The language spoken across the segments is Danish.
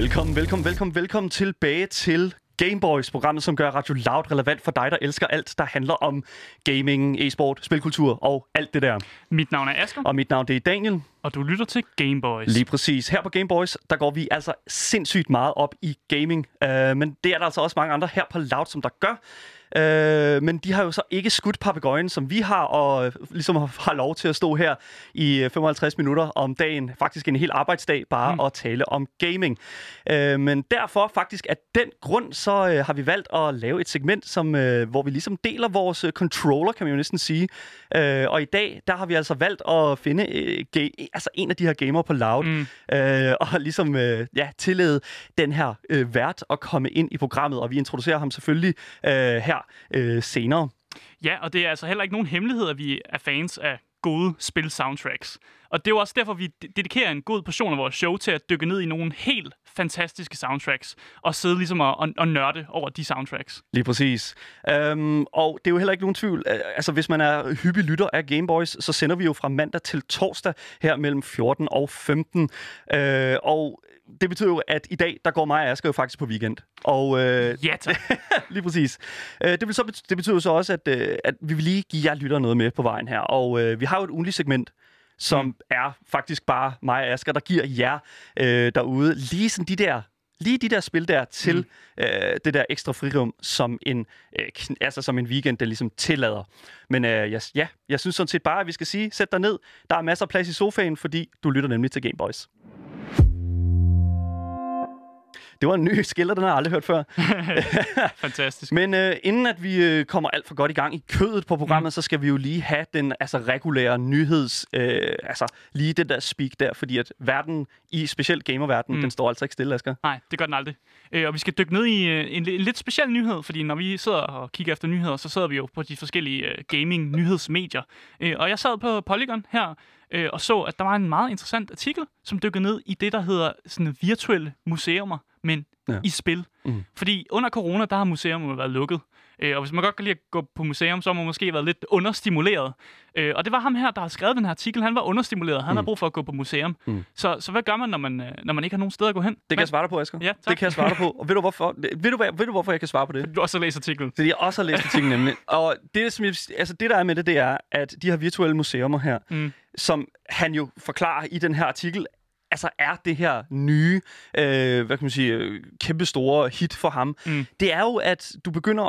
Velkommen, velkommen, velkommen, velkommen tilbage til Gameboys, programmet, som gør Radio Loud relevant for dig, der elsker alt, der handler om gaming, e-sport, spilkultur og alt det der. Mit navn er Asger, Og mit navn det er Daniel. og du lytter til Gameboys. Lige præcis. Her på Gameboys, der går vi altså sindssygt meget op i gaming. Uh, men det er der altså også mange andre her på Loud, som der gør. Uh, men de har jo så ikke skudt papegøjen, som vi har, og øh, ligesom har lov til at stå her i øh, 55 minutter om dagen, faktisk en hel arbejdsdag, bare mm. at tale om gaming. Uh, men derfor faktisk af den grund, så uh, har vi valgt at lave et segment, som, uh, hvor vi ligesom deler vores uh, controller, kan man jo næsten sige. Uh, og i dag, der har vi altså valgt at finde uh, ga- altså en af de her gamer på Loud, mm. uh, og ligesom uh, ja, tillade den her uh, vært at komme ind i programmet, og vi introducerer ham selvfølgelig uh, her uh, senere. Ja, og det er altså heller ikke nogen hemmelighed, at vi er fans af gode spil-soundtracks. Og det er jo også derfor, vi de- dedikerer en god portion af vores show til at dykke ned i nogle helt fantastiske soundtracks, og sidde ligesom og, og, og nørde over de soundtracks. Lige præcis. Um, og det er jo heller ikke nogen tvivl. Altså, hvis man er hyppig lytter af Gameboys, så sender vi jo fra mandag til torsdag her mellem 14 og 15. Uh, og det betyder jo, at i dag, der går mig og Asger jo faktisk på weekend. Og uh, Ja, tak. lige præcis. Uh, det, vil så, bet- det betyder så også, at, uh, at vi vil lige give jer lytter noget med på vejen her. Og uh, vi har jo et ugenligt segment, som mm. er faktisk bare mig og Asger, der giver jer uh, derude lige sådan de der lige de der spil der til mm. øh, det der ekstra frirum, som en, øh, altså som en weekend, der ligesom tillader. Men øh, jeg, ja, jeg synes sådan set bare, at vi skal sige, sæt dig ned. Der er masser af plads i sofaen, fordi du lytter nemlig til Gameboys. Det var en ny skiller, den har jeg aldrig hørt før. Fantastisk. Men øh, inden at vi øh, kommer alt for godt i gang i kødet på programmet, mm. så skal vi jo lige have den altså regulære nyheds, øh, altså lige den der speak der, fordi at verden, i specielt gamerverdenen, mm. den står altså ikke stille, Asger. Nej, det gør den aldrig. Øh, og vi skal dykke ned i øh, en, en lidt speciel nyhed, fordi når vi sidder og kigger efter nyheder, så sidder vi jo på de forskellige øh, gaming-nyhedsmedier. Øh, og jeg sad på Polygon her øh, og så, at der var en meget interessant artikel, som dykkede ned i det, der hedder sådan virtuelle museumer, men Ja. i spil. Mm. Fordi under corona, der har museum været lukket. Øh, og hvis man godt kan lide at gå på museum, så har man måske været lidt understimuleret. Øh, og det var ham her, der har skrevet den her artikel. Han var understimuleret. Han mm. har brug for at gå på museum. Mm. Så, så hvad gør man, når man, øh, når man ikke har nogen steder at gå hen? Det kan jeg svare dig på, Asger. Ja, tak. det kan jeg svare dig på. Og ved du, hvorfor, ved, du, hvad, ved du, hvorfor jeg kan svare på det? Du også har læst artiklen. Fordi jeg også har læst artiklen nemlig. Og det, som jeg, altså det, der er med det, det er, at de her virtuelle museumer her, Mm. som han jo forklarer i den her artikel, altså er det her nye, øh, hvad kan man sige, øh, kæmpe store hit for ham, Mm. det er jo, at du begynder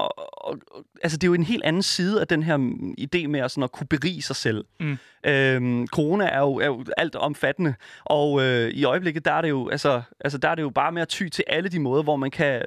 at, altså det er jo en helt anden side af den her idé med at, sådan at kunne berige sig selv. Mm. Øhm, corona er jo, er jo alt omfattende, og øh, i øjeblikket, der er, det jo, altså, altså, der er det jo bare med at ty til alle de måder, hvor man kan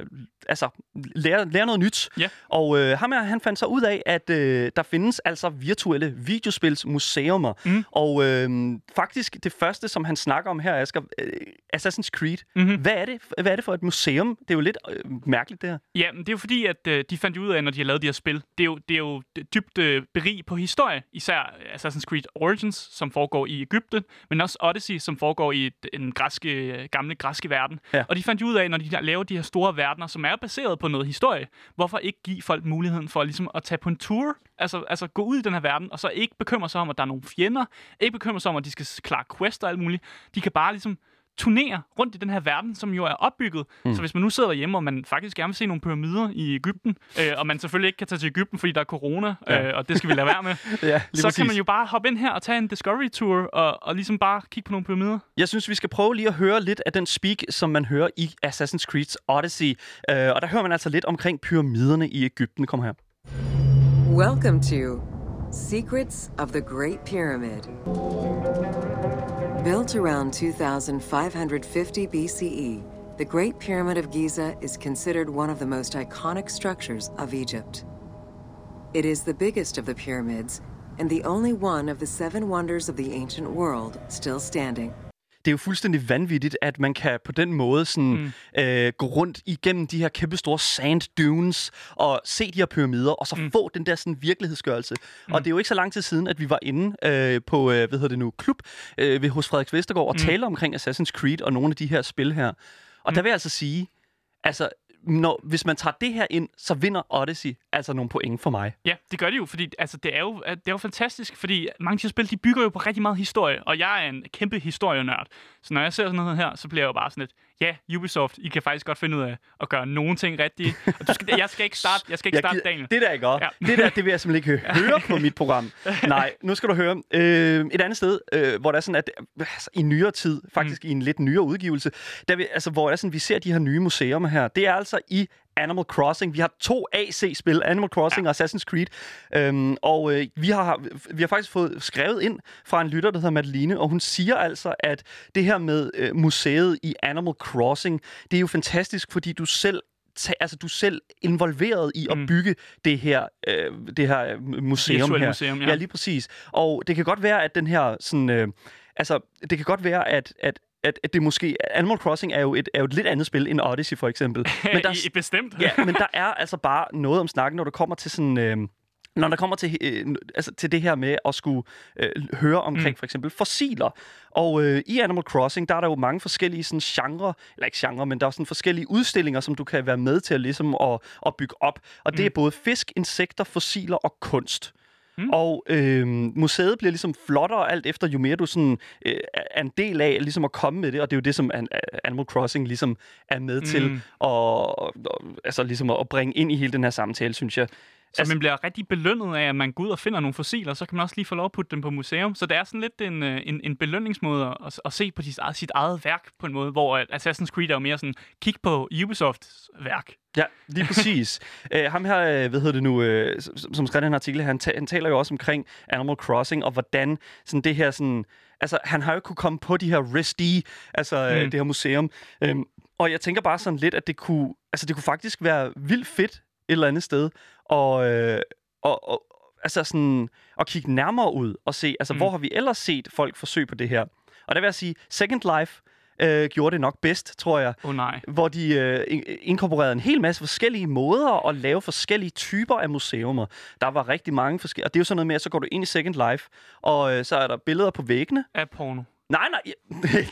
altså, lære, lære noget nyt. Ja. Og øh, ham her, han fandt så ud af, at øh, der findes altså virtuelle videospilsmuseumer. Mm. Og øh, faktisk det første, som han snakker om her, Asger, øh, Assassin's Creed. Mhm. Hvad, er det, hvad er det for et museum? Det er jo lidt øh, mærkeligt, det her. Ja, men det er jo fordi, at øh, de fandt ud af, når de har lavet de her spil, det er jo, det er jo dybt øh, berig på historie. Især Assassin's Creed Origins, som foregår i Ægypten, men også Odyssey, som foregår i et- en græske, øh, gamle græske verden. Ja. Og de fandt ud af, når de laver de her store verdener, som er baseret på noget historie, hvorfor ikke give folk muligheden for ligesom at tage på en tour? Altså, altså gå ud i den her verden, og så ikke bekymre sig om, at der er nogle fjender, ikke bekymre sig om, at de skal klare quest og alt muligt. De kan bare ligesom turnere rundt i den her verden, som jo er opbygget. Mm. Så hvis man nu sidder hjemme, og man faktisk gerne vil se nogle pyramider i Ægypten, øh, og man selvfølgelig ikke kan tage til Ægypten, fordi der er corona, Ja. øh, og det skal vi lade være med, Ja, så kan man jo bare hoppe ind her og tage en Discovery Tour, og, og ligesom bare kigge på nogle pyramider. Jeg synes, vi skal prøve lige at høre lidt af den speak, som man hører i Assassin's Creed Odyssey. Uh, og der hører man altså lidt omkring pyramiderne i Ægypten. Kom her. Welcome to Secrets of the Great Pyramid. Built around 2550 BCE, the Great Pyramid of Giza is considered one of the most iconic structures of Egypt. It is the biggest of the pyramids and the only one of the seven wonders of the ancient world still standing. Det er jo fuldstændig vanvittigt, at man kan på den måde sådan, mm. øh, gå rundt igennem de her kæmpe store sand dunes og se de her pyramider, og så mm. få den der sådan virkelighedsgørelse. Mm. Og det er jo ikke så lang tid siden, at vi var inde øh, på, øh, hvad hedder det nu, klub øh, ved, hos Frederik Vestergaard og mm. tale omkring Assassin's Creed og nogle af de her spil her. Og mm. der vil jeg altså sige, altså, når, hvis man tager det her ind, så vinder Odyssey altså nogle point for mig. Ja, det gør det jo, fordi altså, det, er jo, øh, det er jo fantastisk, fordi mange af de her spil, de bygger jo på rigtig meget historie, og jeg er en kæmpe historienørd. Så når jeg ser sådan noget her, så bliver jeg jo bare sådan lidt, ja, Ubisoft, I kan faktisk godt finde ud af at gøre nogle ting rigtige. Og du skal, jeg skal ikke starte, jeg skal ikke Jeg starte Daniel. Det der ikke godt. Ja. Ja. Det der, det vil jeg simpelthen ikke høre på mit program. Nej, nu skal du høre. Øh, et andet sted, øh, hvor der er sådan, at øh, altså, i nyere tid, faktisk mm. i en lidt nyere udgivelse, der vi, altså, hvor der er sådan, vi ser de her nye museer her, det er altså i Animal Crossing. Vi har to AC-spil, Animal Crossing ja. og Assassin's Creed. Øhm, og øh, vi, har, vi har faktisk fået skrevet ind fra en lytter, der hedder Madeline, og hun siger altså, at det her med øh, museet i Animal Crossing, det er jo fantastisk, fordi du selv ta- altså du er selv involveret i at Mm. bygge det her øh, det her øh, museum her. museum, ja. ja, lige præcis. Og det kan godt være at den her sådan øh, altså det kan godt være at at at, at det måske Animal Crossing er jo et er jo et lidt andet spil end Odyssey for eksempel. Men der, I, bestemt. ja, men der er altså bare noget om snakken, når det kommer til sådan... Øh, når der kommer til, øh, altså til det her med at skulle øh, høre omkring mm. for eksempel fossiler. Og øh, i Animal Crossing, der er der jo mange forskellige sådan, genre, eller ikke genre, men der er sådan forskellige udstillinger, som du kan være med til at, ligesom, at, at bygge op. Og det Mm. er både fisk, insekter, fossiler og kunst. Mm. Og øh, museet bliver ligesom flottere alt efter, jo mere du sådan, øh, er en del af ligesom at komme med det, og det er jo det, som An- Animal Crossing ligesom er med mm. til at, og, altså ligesom at bringe ind i hele den her samtale, synes jeg. Så Altså- man bliver rigtig belønnet af, at man går ud og finder nogle fossiler, så kan man også lige få lov at putte dem på museum. Så det er sådan lidt en, øh, en, en belønningsmåde at, at se på sit eget, sit eget værk på en måde, hvor at Assassin's Creed er jo mere sådan, kig på Ubisofts værk. Ja, lige præcis. Æ, ham her, øh, hvad hedder det nu, øh, som, som skrev den her artikel, han, ta- han taler jo også omkring Animal Crossing, og hvordan sådan det her sådan... Altså, han har jo ikke kunne komme på de her RISD, altså mm. Øh, det her museum. Øhm, og jeg tænker bare sådan lidt, at det kunne, altså, det kunne faktisk være vildt fedt eller andet sted, og, øh, og, og altså sådan, at kigge nærmere ud og se, altså, mm. Hvor har vi ellers set folk forsøge på det her? Og der vil jeg sige, Second Life øh, gjorde det nok bedst, tror jeg oh, nej. hvor de øh, in- inkorporerede en hel masse forskellige måder at lave forskellige typer af museumer. Der var rigtig mange forskellige, og det er jo sådan noget med, at så går du ind i Second Life, og øh, så er der billeder på væggene. Af porno. Nej, nej,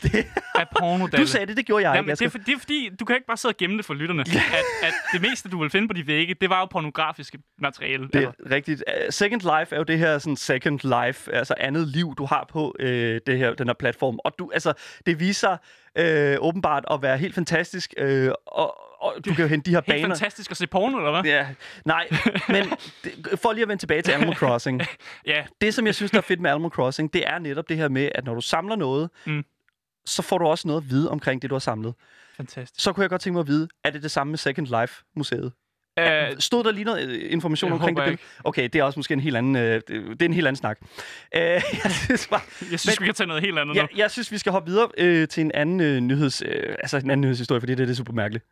det, Af porno, du sagde det, det gjorde jeg Jamen, ikke. det, er, for, det er fordi, du kan ikke bare sidde og gemme det for lytterne. at, at det meste, du vil finde på de vægge, det var jo pornografiske materiale. Det er rigtigt. Uh, Second Life er jo det her sådan second life, altså andet liv, du har på øh, det her, den her platform. Og du, altså, det viser øh, åbenbart at være helt fantastisk, øh, og, og du kan jo hente de her Helt baner. fantastisk at se porno, eller hvad? Ja, nej, men det, for lige at vende tilbage til Animal Crossing. Ja, det, som jeg synes, der er fedt med Animal Crossing, det er netop det her med, at når du samler noget, mm. så får du også noget at vide omkring det, du har samlet. fantastisk. Så kunne jeg godt tænke mig at vide, er det det samme med Second Life-museet? Uh, Stod der lige noget øh, information Jeg omkring det? billede? Okay, det er også måske en helt anden, øh, det, er en helt anden snak. Øh, jeg synes bare, jeg synes, vi kan tage noget helt andet ja, nu. jeg synes, vi skal hoppe videre øh, til en anden øh, nyheds, øh, altså en anden nyhedshistorie, fordi det, det er super mærkeligt.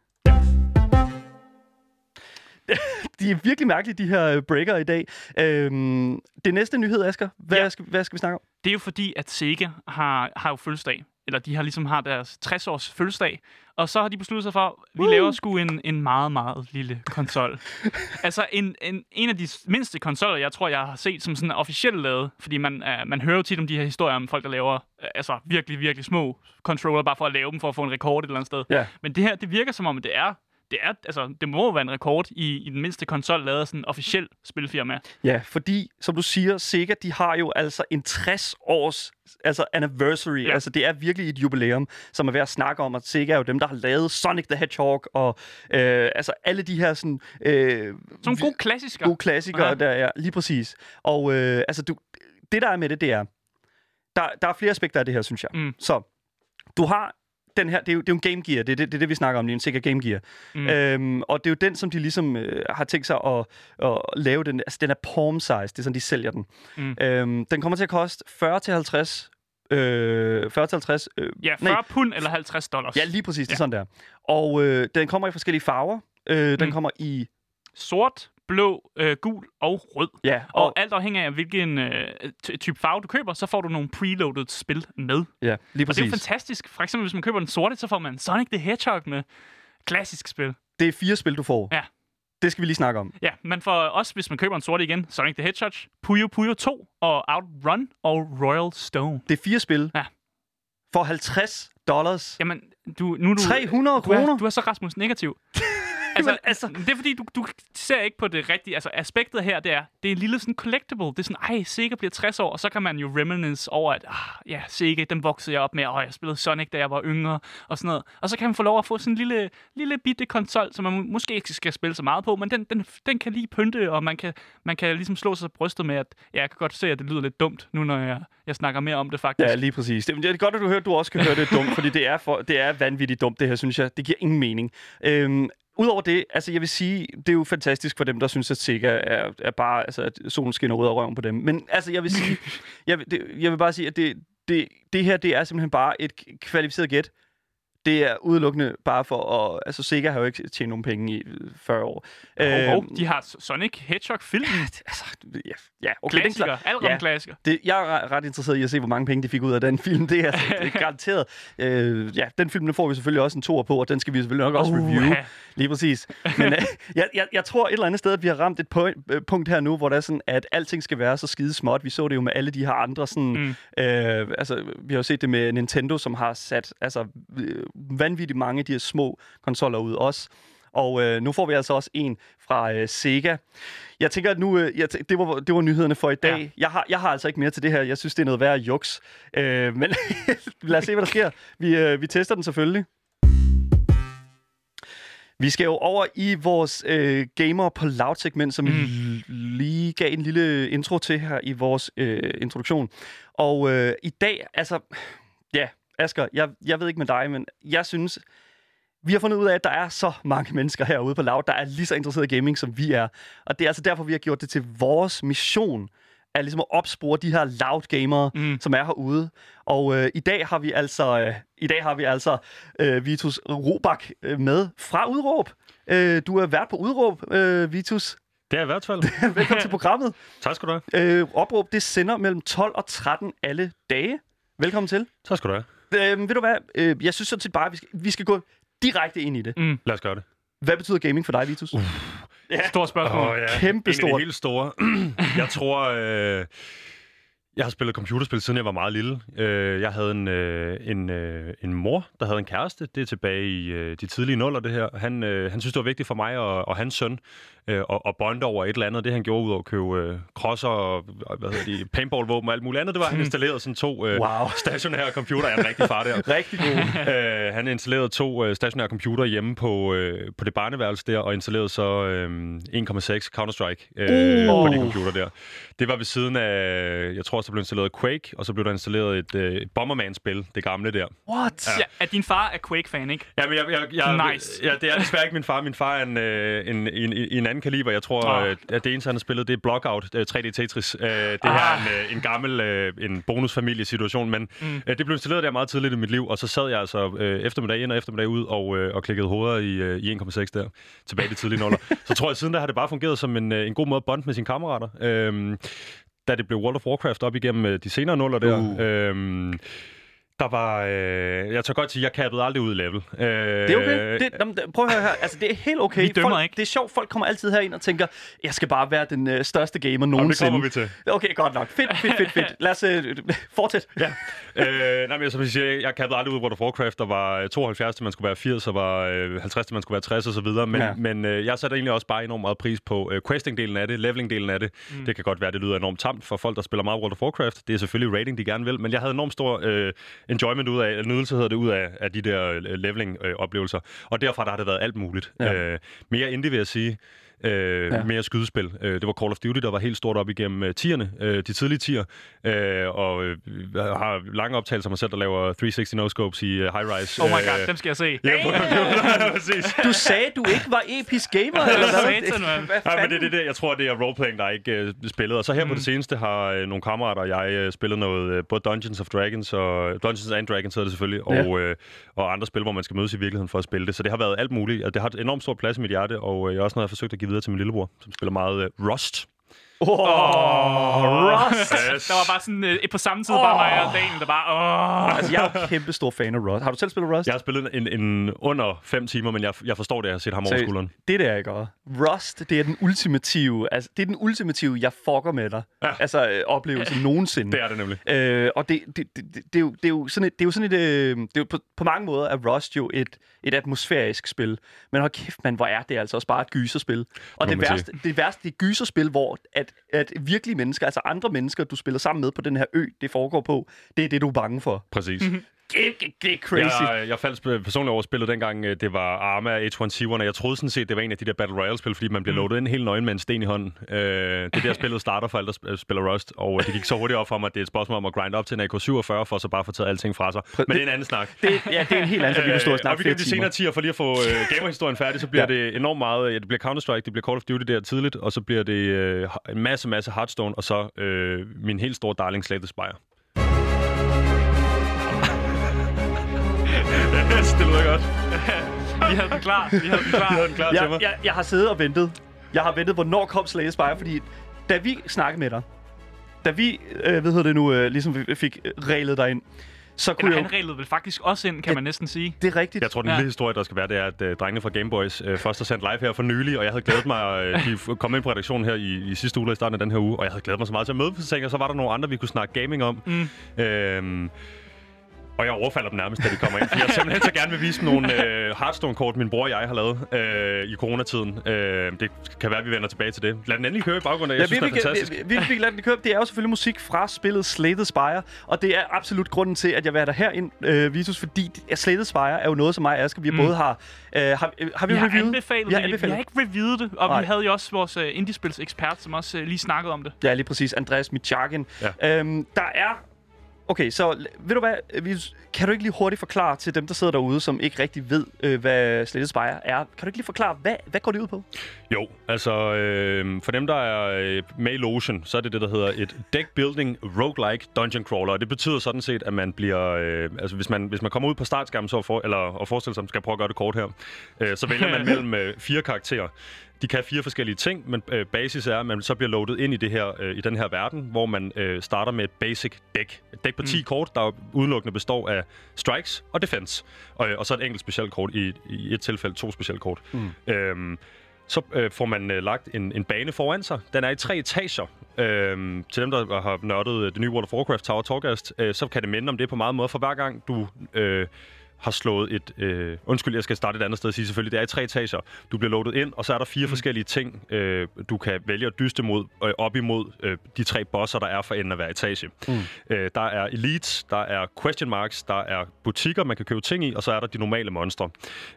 de er virkelig mærkelige, de her øh, breaker i dag. Øhm, det næste nyhed, Asger, hvad, ja. skal, hvad skal vi snakke om? Det er jo fordi, at Sega har, har jo fødselsdag. Eller de har ligesom har deres 60-års fødselsdag. Og så har de besluttet sig for, at vi laver sgu en, en meget, meget lille konsol. altså en, en, en af de mindste konsoller, jeg tror, jeg har set som sådan officielt lavet. Fordi man, uh, man hører jo tit om de her historier om folk, der laver uh, altså virkelig, virkelig små controller, bare for at lave dem, for at få en rekord et eller andet sted. Ja. Men det her, det virker som om, det er, det er, altså, det må være en rekord i, i den mindste konsol, lavet af sådan en officiel spilfirma. Ja, fordi, som du siger, Sega, de har jo altså en 60 års altså anniversary. Ja. Ja. Altså, det er virkelig et jubilæum, som er ved at snakke om, at Sega er jo dem, der har lavet Sonic the Hedgehog, og øh, altså alle de her sådan... Øh, Som gode klassikere. gode klassikere, Ja. ja. der er lige præcis. Og øh, altså, du, det der er med det, det er, der, der er flere aspekter af det her, synes jeg. Mm. Så, du har den her, det er jo, det er jo en Game Gear, det er det, det, er det vi snakker om lige, en Sega Game Gear. Mm. Mm. Øhm, og det er jo den, som de ligesom øh, har tænkt sig at, at lave den, altså den er palm size, det er sådan, de sælger den. Mm. Øhm, den kommer til at koste 40-50 øh, 40-50 øh, Ja, 40 nej, pund eller 50 dollars. ja, lige præcis, det er Ja. sådan der. Og øh, den kommer i forskellige farver. Øh, den Mm. kommer i, Sort, blå, øh, gul og rød. ja, Og, og, alt afhængig af, hvilken øh, ty- type farve du køber, så får du nogle preloaded spil med. Og ja, lige det er præcis. jo fantastisk. For eksempel, hvis man køber den sorte, så får man Sonic the Hedgehog med. Klassisk spil. Det er fire spil, du får. Ja. Det skal vi lige snakke om. Ja, men for os, hvis man køber en sorte igen, Sonic the Hedgehog, Puyo Puyo 2 og Outrun og Royal Stone. Det er fire spil. Ja. For 50 dollars. Jamen, du, nu er du... 300 du er, kroner. du er så Rasmus negativ. Altså, altså- det er fordi, du, du ser ikke på det rigtige. Altså, aspektet her, det er, det er en lille sådan collectible. Det er sådan, ej, Sega bliver 60 år, og så kan man jo reminisce over, at ah, ja, Sega, den voksede jeg op med, og jeg spillede Sonic, da jeg var yngre, og sådan noget. Og så kan man få lov at få sådan en lille, lille bitte konsol, som man må- måske ikke skal spille så meget på, men den, den, den kan lige pynte, og man kan, man kan ligesom slå sig brystet med, at ja, jeg kan godt se, at det lyder lidt dumt, nu når jeg, jeg snakker mere om det faktisk. Ja, lige præcis. Det, det er godt, at du hører, at du også kan høre, det dumt, fordi det er, for, det er vanvittigt dumt, det her, synes jeg. Det giver ingen mening. Øhm, Udover det, altså jeg vil sige, det er jo fantastisk for dem, der synes, at Sega er, er bare, altså at solen skinner ud af røven på dem. Men altså jeg vil sige, jeg, vil- det, jeg vil bare sige, at det, det, det her, det er simpelthen bare et kvalificeret gæt. Det er udelukkende bare for at... Altså, Sega har jo ikke tjent nogen penge i øh, 40 år. Og, Øhm, og de har Sonic Hedgehog-filmen. altså, ja, ja, okay, den er Klassiker. klar. Allerede Ja. klassiker. Det, jeg er ret- ret interesseret i at se, hvor mange penge de fik ud af den film. Det er, altså, det er garanteret. Øh, ja, den film den får vi selvfølgelig også en toer på, og den skal vi selvfølgelig nok også review. Uha. Lige præcis. Men øh, jeg, jeg, jeg tror et eller andet sted, at vi har ramt et point, øh, punkt her nu, hvor det er sådan, at alting skal være så skide småt. Vi så det jo med alle de her andre sådan... Mm. Øh, altså, vi har jo set det med Nintendo, som har sat altså, øh, vanvittigt mange af de her små konsoller ud også. Og øh, nu får vi altså også en fra øh, Sega. Jeg tænker, at nu, øh, jeg tæ- det, var, det var nyhederne for i dag. Ja. Jeg, har, jeg har altså ikke mere til det her. Jeg synes, det er noget værd juks. Øh, men lad os se, hvad der sker. Vi, øh, vi tester den selvfølgelig. Vi skal jo over i vores øh, Gamer på Loud-segment, som mm. lige gav en lille intro til her i vores øh, introduktion. Og øh, i dag, altså... Asger, jeg, jeg ved ikke med dig, men jeg synes... Vi har fundet ud af, at der er så mange mennesker herude på Loud, der er lige så interesseret i gaming, som vi er. Og det er altså derfor, vi har gjort det til vores mission, er ligesom at opspore de her loud gamere, mm. som er herude. Og øh, i dag har vi altså, øh, i dag har vi altså øh, Vitus Robak øh, med fra Udråb. Øh, du er vært på Udråb, øh, Vitus. Det er i hvert fald. Velkommen til programmet. tak skal du have. Øh, opråb, det sender mellem 12 og 13 alle dage. Velkommen til. Tak skal du have. Øh, ved du hvad? Øh, jeg synes sådan set bare, at vi skal, vi skal gå direkte ind i det. Mm. Lad os gøre det. Hvad betyder gaming for dig, Vitus? Uh. Stort spørgsmål. ja. Kæmpe stort. helt store. jeg tror, øh, jeg har spillet computerspil, siden jeg var meget lille. Øh, jeg havde en, øh, en, øh, en mor, der havde en kæreste. Det er tilbage i de tidlige nuller, det her. Han, han synes, det var vigtigt for mig og, og hans søn øh, at, at bonde over et eller andet. Det han gjorde ud over at købe øh, crosser og og, hvad hedder de, paintballvåben og alt muligt andet, det var, at han installerede sådan to øh, Wow. stationære computer. Jeg er en rigtig far der. Rigtig god. øh, han installerede to øh, stationære computer hjemme på, øh, på det barneværelse der, og installerede så øh, 1,6 Counter-Strike øh, Uh. på de computer der. Det var ved siden af, jeg tror også, der blev installeret Quake, og så blev der installeret et, øh, et Bomberman-spil, det gamle der. What? Ja, at din far er Quake-fan, ikke? Ja, men jeg, jeg, jeg, Nice. Ja, det er desværre ikke min far. Min far er en, øh, en, en, en, en anden kaliber. Jeg tror, øh, at det eneste, han har spillet, det er Blockout øh, 3D Tetris. Øh, det her er Ah. en, øh, en gammel øh, en bonusfamiliesituation, men mm. øh, det blev installeret der meget tidligt i mit liv, og så sad jeg altså øh, eftermiddag ind og eftermiddag ud og, øh, og klikkede hoveder i, øh, i 1,6 der, tilbage i de tidlige nuller. så tror jeg, siden der har det bare fungeret som en, øh, en god måde at bonde med sine kammerater. Øh, da det blev World of Warcraft op igennem øh, de senere nuller der, Uh. øh, der var... Øh, jeg tør godt sige, jeg kappede aldrig ud i level. Øh, Det er okay. Det, jamen, prøv at høre her. Altså, det er helt okay. Vi dømmer folk, ikke. Det er sjovt. Folk kommer altid herind og tænker, jeg skal bare være den øh, største gamer Jamen, det nogensinde. kommer vi til. Okay, godt nok. Fedt, fedt, fedt, fedt. Lad os øh, fortsætte. Ja. øh, nej, men som jeg siger, jeg kappede aldrig ud i World of Warcraft. Der var øh, 72 til man skulle være 80, og var øh, 50 til man skulle være 60 og så videre. Men, ja. men øh, jeg satte egentlig også bare enormt meget pris på øh, questing-delen af det, leveling-delen af det. Mm. Det kan godt være, det lyder enormt tamt for folk, der spiller meget World of Warcraft. Det er selvfølgelig rating, de gerne vil. Men jeg havde enormt stor øh, enjoyment ud af, nydelse hedder det, ud af, af de der øh, leveling-oplevelser. og derfra der har det været alt muligt. Ja. Øh, mere indie, vil jeg sige. Øh, Ja. Mere skydespil. Øh, det var Call of Duty, der var helt stort op igennem øh, tierne, øh, de tidlige tier. Øh, og øh, jeg har lange optagelser af mig selv, der laver 360 no-scopes i uh, high-rise. Oh my god, dem skal jeg se. Ja, præcis. Du sagde, du ikke var episk gamer, eller hvad? Hvad Nej, men det er det, der. Jeg tror, det er roleplaying, der ikke uh, spillet. Og så her mm. på det seneste har uh, nogle kammerater og jeg uh, spillet noget, uh, både Dungeons of Dragons og Dungeons and Dragons hedder det selvfølgelig, Ja. og, uh, og andre spil, hvor man skal mødes i virkeligheden for at spille det. Så det har været alt muligt. Og det har et enormt stort plads i mit hjerte, og uh, jeg har også noget, jeg har forsøgt at give videre til min lillebror, som spiller meget uh, Rust. Åh, Rust! Yes. Der var bare sådan øh, på samme tid bare mig og Daniel, der bare... Åh. Altså, jeg er kæmpe stor fan af Rust. Har du selv spillet Rust? Jeg har spillet en, en under fem timer, men jeg, jeg forstår det, jeg har set ham over skulderen. Det der, jeg gør. Rust, det er den ultimative, altså, det er den ultimative, jeg fucker med dig. Ja. Altså, øh, oplevelse nogensinde. Det er det nemlig. Øh, og det, det, det, det, det, er jo, det er jo sådan et, det er jo sådan et, øh, det er jo på, på mange måder er Rust jo et, et atmosfærisk spil. Men hold kæft, man, hvor er det altså også bare et gyserspil. Og det værste, det værste, det er gyserspil, hvor at, at virkelige mennesker, altså andre mennesker, du spiller sammen med på den her ø, det foregår på, det er det, du er bange for. Præcis. Det, det, det er crazy. Jeg, jeg faldt personligt over spillet dengang, øh, det var Arma H1Z1, og jeg troede sådan set, det var en af de der Battle Royale-spil, fordi man bliver loadet ind helt nøgen med en sten i hånden. Øh, det er der, spillet starter for alle, der sp- spiller Rust, og øh, det gik så hurtigt op for mig, at det er et spørgsmål om at grinde op til en AK-47, for så bare få taget alting fra sig. Men det er en anden snak. Det, ja, det er en helt anden, så vi kan stå og Øh, og snakke vi kan de timer. senere tider, for lige at få øh, gamerhistorien færdig, så bliver Ja. ja. det enormt meget, ja, det bliver Counter-Strike, det bliver Call of Duty der tidligt, og så bliver det øh, en masse, masse Hearthstone, og så øh, min helt store darling Slay the Spire. Yes, det lyder godt. Vi havde den klar. Vi havde den klar. Jeg havde den klar til jeg, mig. jeg, jeg har siddet og ventet. Jeg har ventet, hvornår kom Slay Spire, fordi da vi snakkede med dig, da vi, øh, hvad hedder det nu, øh, ligesom vi fik reglet dig ind, så kunne Eller jeg han jo... reglede vel faktisk også ind, kan man næsten sige. Det er rigtigt. Jeg tror, den Ja. lille historie, der skal være, det er, at øh, drengene fra Gameboys øh, først har sendt live her for nylig, og jeg havde glædet mig, øh, de kom ind på redaktionen her i, i sidste uge, eller i starten af den her uge, og jeg havde glædet mig så meget til at møde på og så var der nogle andre, vi kunne snakke gaming om. Mm. Øhm, og jeg overfalder dem nærmest, da de kommer ind. For jeg simpelthen så gerne vil vise dem nogle øh, Hearthstone-kort, min bror og jeg har lavet øh, i coronatiden. Øh, det kan være, at vi vender tilbage til det. Lad den endelig køre i baggrunden. Jeg Ja, synes, vi, det er fantastisk. vi, vi, vi fik ladet den køre. Det er jo selvfølgelig musik fra spillet Slay the Spire, og det er absolut grunden til, at jeg vil have dig herind, øh, Vitus, fordi the Spire er jo noget, som mig og Asger, vi mm. både har... Øh, har, øh, har vi, Vi har reviewet? anbefalet vi har det. Vi anbefalet. har ikke reviewet det, og Nej. vi havde jo også vores uh, indiespils ekspert, som også uh, lige snakkede om det. Ja, lige præcis. Andreas Michakin. Ja. Øhm, der er... Okay, så ved du hvad? Vi, kan du ikke lige hurtigt forklare til dem, der sidder derude, som ikke rigtig ved, øh, hvad the Spire er? Kan du ikke lige forklare, hvad, hvad går det ud på? Jo, altså øh, for dem, der er øh, med i Lotion, så er det det, der hedder et deck building roguelike dungeon crawler. Og det betyder sådan set, at man bliver... Øh, altså hvis man, hvis man kommer ud på startskærmen så for, eller, og forestiller sig, skal jeg prøve at gøre det kort her, øh, så vælger man mellem øh, fire karakterer. De kan fire forskellige ting, men øh, basis er, at man så bliver loadet ind i, det her, øh, i den her verden, hvor man øh, starter med et basic deck. Et deck på 10 mm. kort, der udelukkende består af strikes og defense. Og, øh, og så et enkelt specielt kort, i, i et tilfælde to specielle kort. Mm. Øhm, så øh, får man øh, lagt en, en bane foran sig. Den er i tre etager. Øhm, til dem, der har nørdet øh, det nye World of Warcraft Tower Torghast, øh, så kan det minde om det på meget måde. For hver gang du øh, har slået et... Øh, undskyld, jeg skal starte et andet sted og sige selvfølgelig. Det er i tre etager. Du bliver loadet ind, og så er der fire mm. forskellige ting, øh, du kan vælge at dyste mod, øh, op imod øh, de tre bosser, der er for enden af hver etage. Mm. Øh, der er elites, der er question marks, der er butikker, man kan købe ting i, og så er der de normale monstre.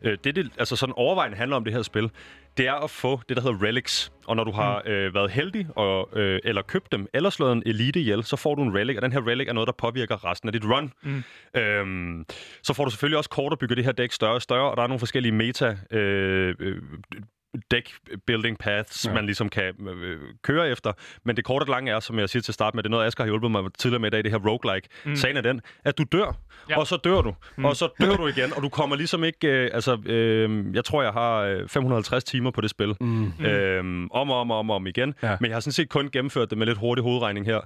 Øh, det, det altså sådan overvejende handler om det her spil, det er at få det, der hedder relics. Og når du har øh, været heldig, og, øh, eller købt dem, eller slået en elite ihjel, så får du en relic, og den her relic er noget, der påvirker resten af dit run. Mm. Øhm, så får du selvfølgelig også kort at bygge det her dæk større og større, og der er nogle forskellige meta øh, øh, deck building paths, ja. man ligesom kan øh, køre efter. Men det korte og lange er, som jeg siger til start med, det er noget, Asger har hjulpet mig tidligere med i dag, det her roguelike. Mm. Sagen er den, at du dør, Ja. og så dør du, mm. og så dør du igen, og du kommer ligesom ikke... Øh, altså, øh, jeg tror, jeg har øh, 550 timer på det spil. Mm. Øh, om og om og om, om igen. Ja. Men jeg har sådan set kun gennemført det med lidt hurtig hovedregning her.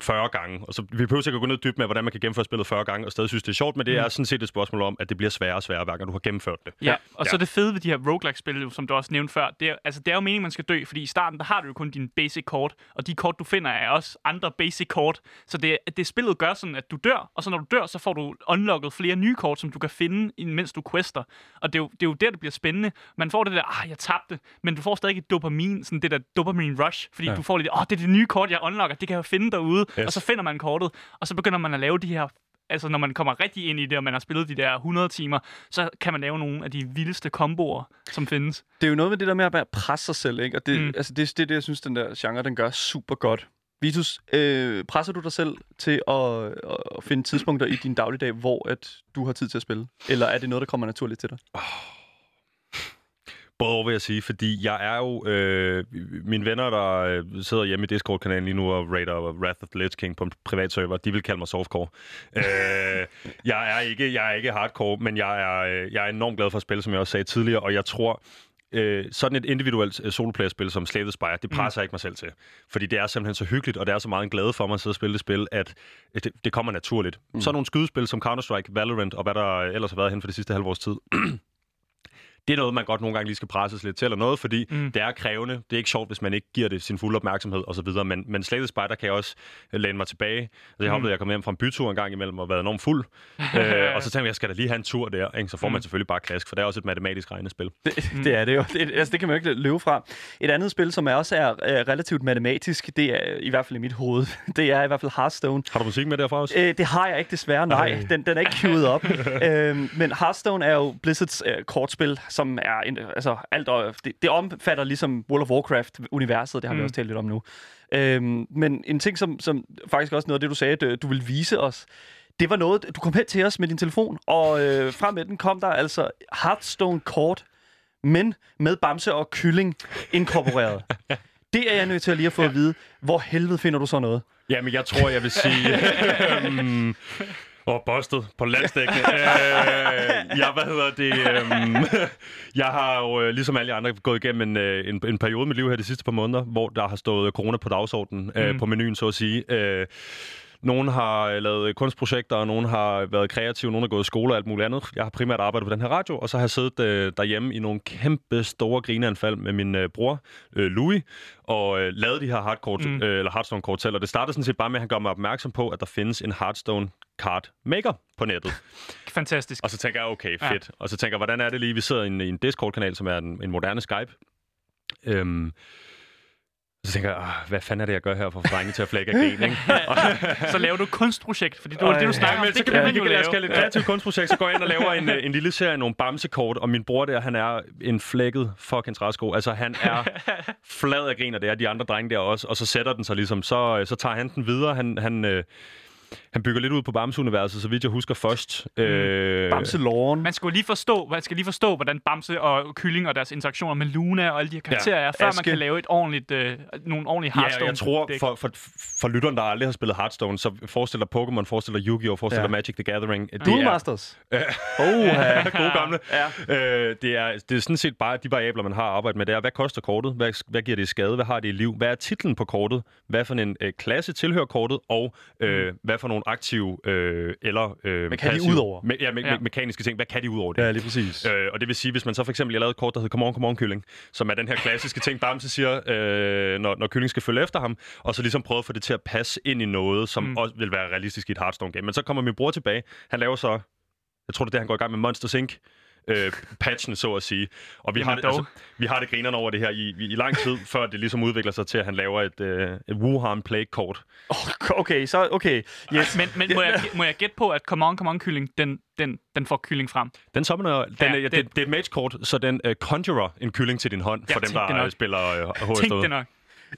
Øh, 40 gange. Og så, vi behøver sikkert gå ned dybt med, hvordan man kan gennemføre spillet 40 gange, og stadig synes, det er sjovt, men det er sådan set et spørgsmål om, at det bliver sværere og sværere, hver gang du har gennemført det. Ja, og så Ja. det fede ved de her roguelike-spil, som du også nævnte før, det er, altså, det er jo meningen, man skal dø, fordi i starten, der har du jo kun dine basic kort, og de kort, du finder, er også andre basic kort. Så det, det spillet gør sådan, at du dør, og så når du dør, så får du unlocket flere nye kort, som du kan finde, mens du quester. Og det er, jo, det er jo der, det bliver spændende. Man får det der, ah, jeg tabte, men du får stadig et dopamin, sådan det der dopamine rush, fordi ja. du får lidt, åh, oh, det er det nye kort, jeg unlocker, det kan jeg finde derude, yes. og så finder man kortet, og så begynder man at lave de her altså når man kommer rigtig ind i det, og man har spillet de der 100 timer, så kan man lave nogle af de vildeste komboer, som findes. Det er jo noget med det der med at bare presse sig selv, ikke? Og det, Mm. altså, det, det er det, jeg synes, den der genre, den gør super godt. Vitus, øh, presser du dig selv til at, at finde tidspunkter i din dagligdag, hvor at du har tid til at spille? Eller er det noget, der kommer naturligt til dig? Både over vil jeg sige, fordi jeg er jo... Øh, mine venner, der øh, sidder hjemme i Discord-kanalen lige nu og raider Wrath of the Lich King på en privat server, de vil kalde mig softcore. øh, jeg, er ikke, jeg er ikke hardcore, men jeg er, øh, jeg er enormt glad for at spille, som jeg også sagde tidligere, og jeg tror, øh, sådan et individuelt øh, soloplayer-spil som Slave Spire, det presser mm. jeg ikke mig selv til. Fordi det er simpelthen så hyggeligt, og det er så meget en glæde for mig at sidde og spille det spil, at øh, det, det kommer naturligt. Mm. Så nogle skydespil som Counter-Strike, Valorant og hvad der ellers har været hen for de sidste halve års tid, det er noget, man godt nogle gange lige skal presses lidt til eller noget, fordi mm. det er krævende. Det er ikke sjovt, hvis man ikke giver det sin fulde opmærksomhed osv., men, men Slave the Spider kan jeg også øh, læne mig tilbage. Altså, jeg har mm. oplevet, at jeg kom hjem fra en bytur en gang imellem og været enormt fuld, øh, og så tænkte jeg, jeg skal da lige have en tur der, ikke? så får mm. man selvfølgelig bare klask, for det er også et matematisk regnespil. Det, det er det jo. Det, altså, det kan man jo ikke løbe fra. Et andet spil, som er også er, er relativt matematisk, det er i hvert fald i mit hoved, det er i hvert fald Hearthstone. Har du musik med derfra også? Øh, det har jeg ikke desværre, nej. Den, den er ikke queued op. øh, men Hearthstone er jo Blizzards øh, kortspil, som er en, altså alt, det, det omfatter ligesom World of Warcraft-universet, det har mm. vi også talt lidt om nu. Øhm, men en ting, som, som faktisk også noget af det, du sagde, du, du vil vise os, det var noget, du kom hen til os med din telefon, og øh, frem med den kom der altså Hearthstone-kort, men med bamse og kylling inkorporeret. Det er jeg nødt til at lige at få ja. at vide. Hvor helvede finder du så noget? Jamen, jeg tror, jeg vil sige... um, og bustet på landstækkende. øh, jeg, hvad hedder det? Øh, jeg har jo, øh, ligesom alle andre, gået igennem en, øh, en, en periode i mit liv her de sidste par måneder, hvor der har stået corona på dagsordenen, øh, mm. på menuen, så at sige. Øh, nogle har øh, lavet kunstprojekter, og nogle har været kreative, nogle har gået i skole og alt muligt andet. Jeg har primært arbejdet på den her radio, og så har jeg siddet øh, derhjemme i nogle kæmpe store grineanfald med min øh, bror, øh, Louis, og øh, lavet de her hardcore, mm. øh, eller Hearthstone-kort selv. Og det startede sådan set bare med, at han gør mig opmærksom på, at der findes en Hearthstone card maker på nettet. Fantastisk. Og så tænker jeg, okay, fedt. Ja. Og så tænker jeg, hvordan er det lige, vi sidder i en, i en Discord-kanal, som er en, en moderne Skype. Øhm, så tænker jeg, hvad fanden er det, jeg gør her for at til at flække af gen, ikke? så laver du et kunstprojekt, fordi det var det, du snakker ja, om. Det kan man jo lave. Jeg et kreativt kunstprojekt, så går jeg ind og laver en, en lille serie nogle bamsekort, og min bror der, han er en flækket fucking træsko. Altså, han er flad af grin, og det er de andre drenge der også, og så sætter den sig ligesom, så, så tager han den videre. Han, han, øh, han bygger lidt ud på Bamse-universet, så vidt jeg husker først. Mm. Øh... Bamse-loren. Man skal lige forstå, man skal lige forstå, hvordan Bamse og Kylling og deres interaktioner med Luna og alle de her karakterer ja. er, før Aske. man kan lave et ordentligt, øh, nogle ordentlige Hearthstone. Ja, jeg tror, for, for, for lytteren, der aldrig har spillet Hearthstone, så forestiller Pokémon, forestiller Yu-Gi-Oh!, forestiller ja. Magic the Gathering. Duel Masters. Øh, oh, ja. gode gamle. Ja. Øh, det, er, det er sådan set bare de variabler, man har arbejdet med. Det er, hvad koster kortet? Hvad, hvad giver det i skade? Hvad har det i liv? Hvad er titlen på kortet? Hvad for en øh, klasse tilhører kortet? Og øh, mm. Hvad for nogle aktive øh, eller øh, Hvad kan passive, de ud over? Me, ja, me, ja, mekaniske ting. Hvad kan de ud over det? Ja, lige præcis. Øh, og det vil sige, hvis man så for eksempel, jeg lavede et kort, der hedder Come on, come on, kylling, som er den her klassiske ting, Bamse siger, øh, når, når kylling skal følge efter ham, og så ligesom prøve at få det til at passe ind i noget, som mm. også vil være realistisk i et Hearthstone-game. Men så kommer min bror tilbage. Han laver så, jeg tror det er det, han går i gang med Monster Sync, øh, patchen, så at sige. Og vi har, det, altså, vi har det grinerne over det her i, i lang tid, før det ligesom udvikler sig til, at han laver et, øh, et Wuhan Plague-kort. Oh, okay, så okay. Yes. Men, men må, jeg, må jeg gætte på, at Come On, Come On Kylling, den, den, den får kylling frem? Den summoner, den, ja, det, det, det er et mage-kort, så den uh, conjurer en kylling til din hånd, for dem, der spiller uh, HS. Tænk det nok.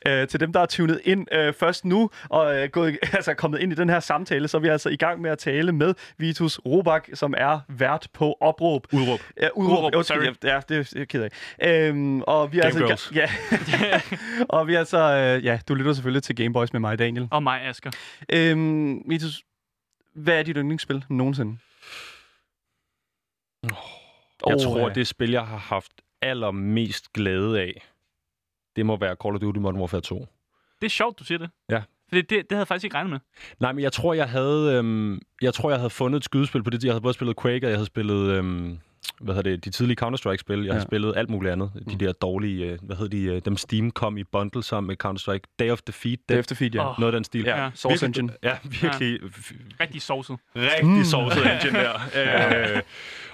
Øh, til dem, der er tunet ind øh, først nu og øh, gået, altså, kommet ind i den her samtale, så er vi altså i gang med at tale med Vitus Robak, som er vært på Opråb. Udråb. Ja, Udråb. Udråb okay, sorry. Ja, det er jeg ked af. Øhm, og vi er Game altså, Ja, og vi er altså, øh, ja, du lytter selvfølgelig til Gameboys med mig, Daniel. Og mig, Asger. Øhm, Vitus, hvad er dit yndlingsspil nogensinde? Oh, jeg oh, tror, ja. det spil, jeg har haft allermest glæde af, det må være Call of Duty Modern Warfare 2. Det er sjovt, du siger det. Ja. For det, det, det havde jeg faktisk ikke regnet med. Nej, men jeg tror, jeg havde, øhm, jeg tror, jeg havde fundet et skydespil på det. Jeg havde både spillet Quake, og jeg havde spillet øhm, hvad hedder det, de tidlige Counter-Strike-spil. Jeg ja. har spillet alt muligt andet. De mm. der dårlige, øh, hvad hedder de, øh, dem Steam kom i bundle sammen med Counter-Strike. Day of Defeat. Day of Defeat, ja. Oh. Noget af den stil. Ja, Source virkelig, Engine. Ja, virkelig. Ja. Rigtig sovset. Rigtig mm. sovset engine der. øh,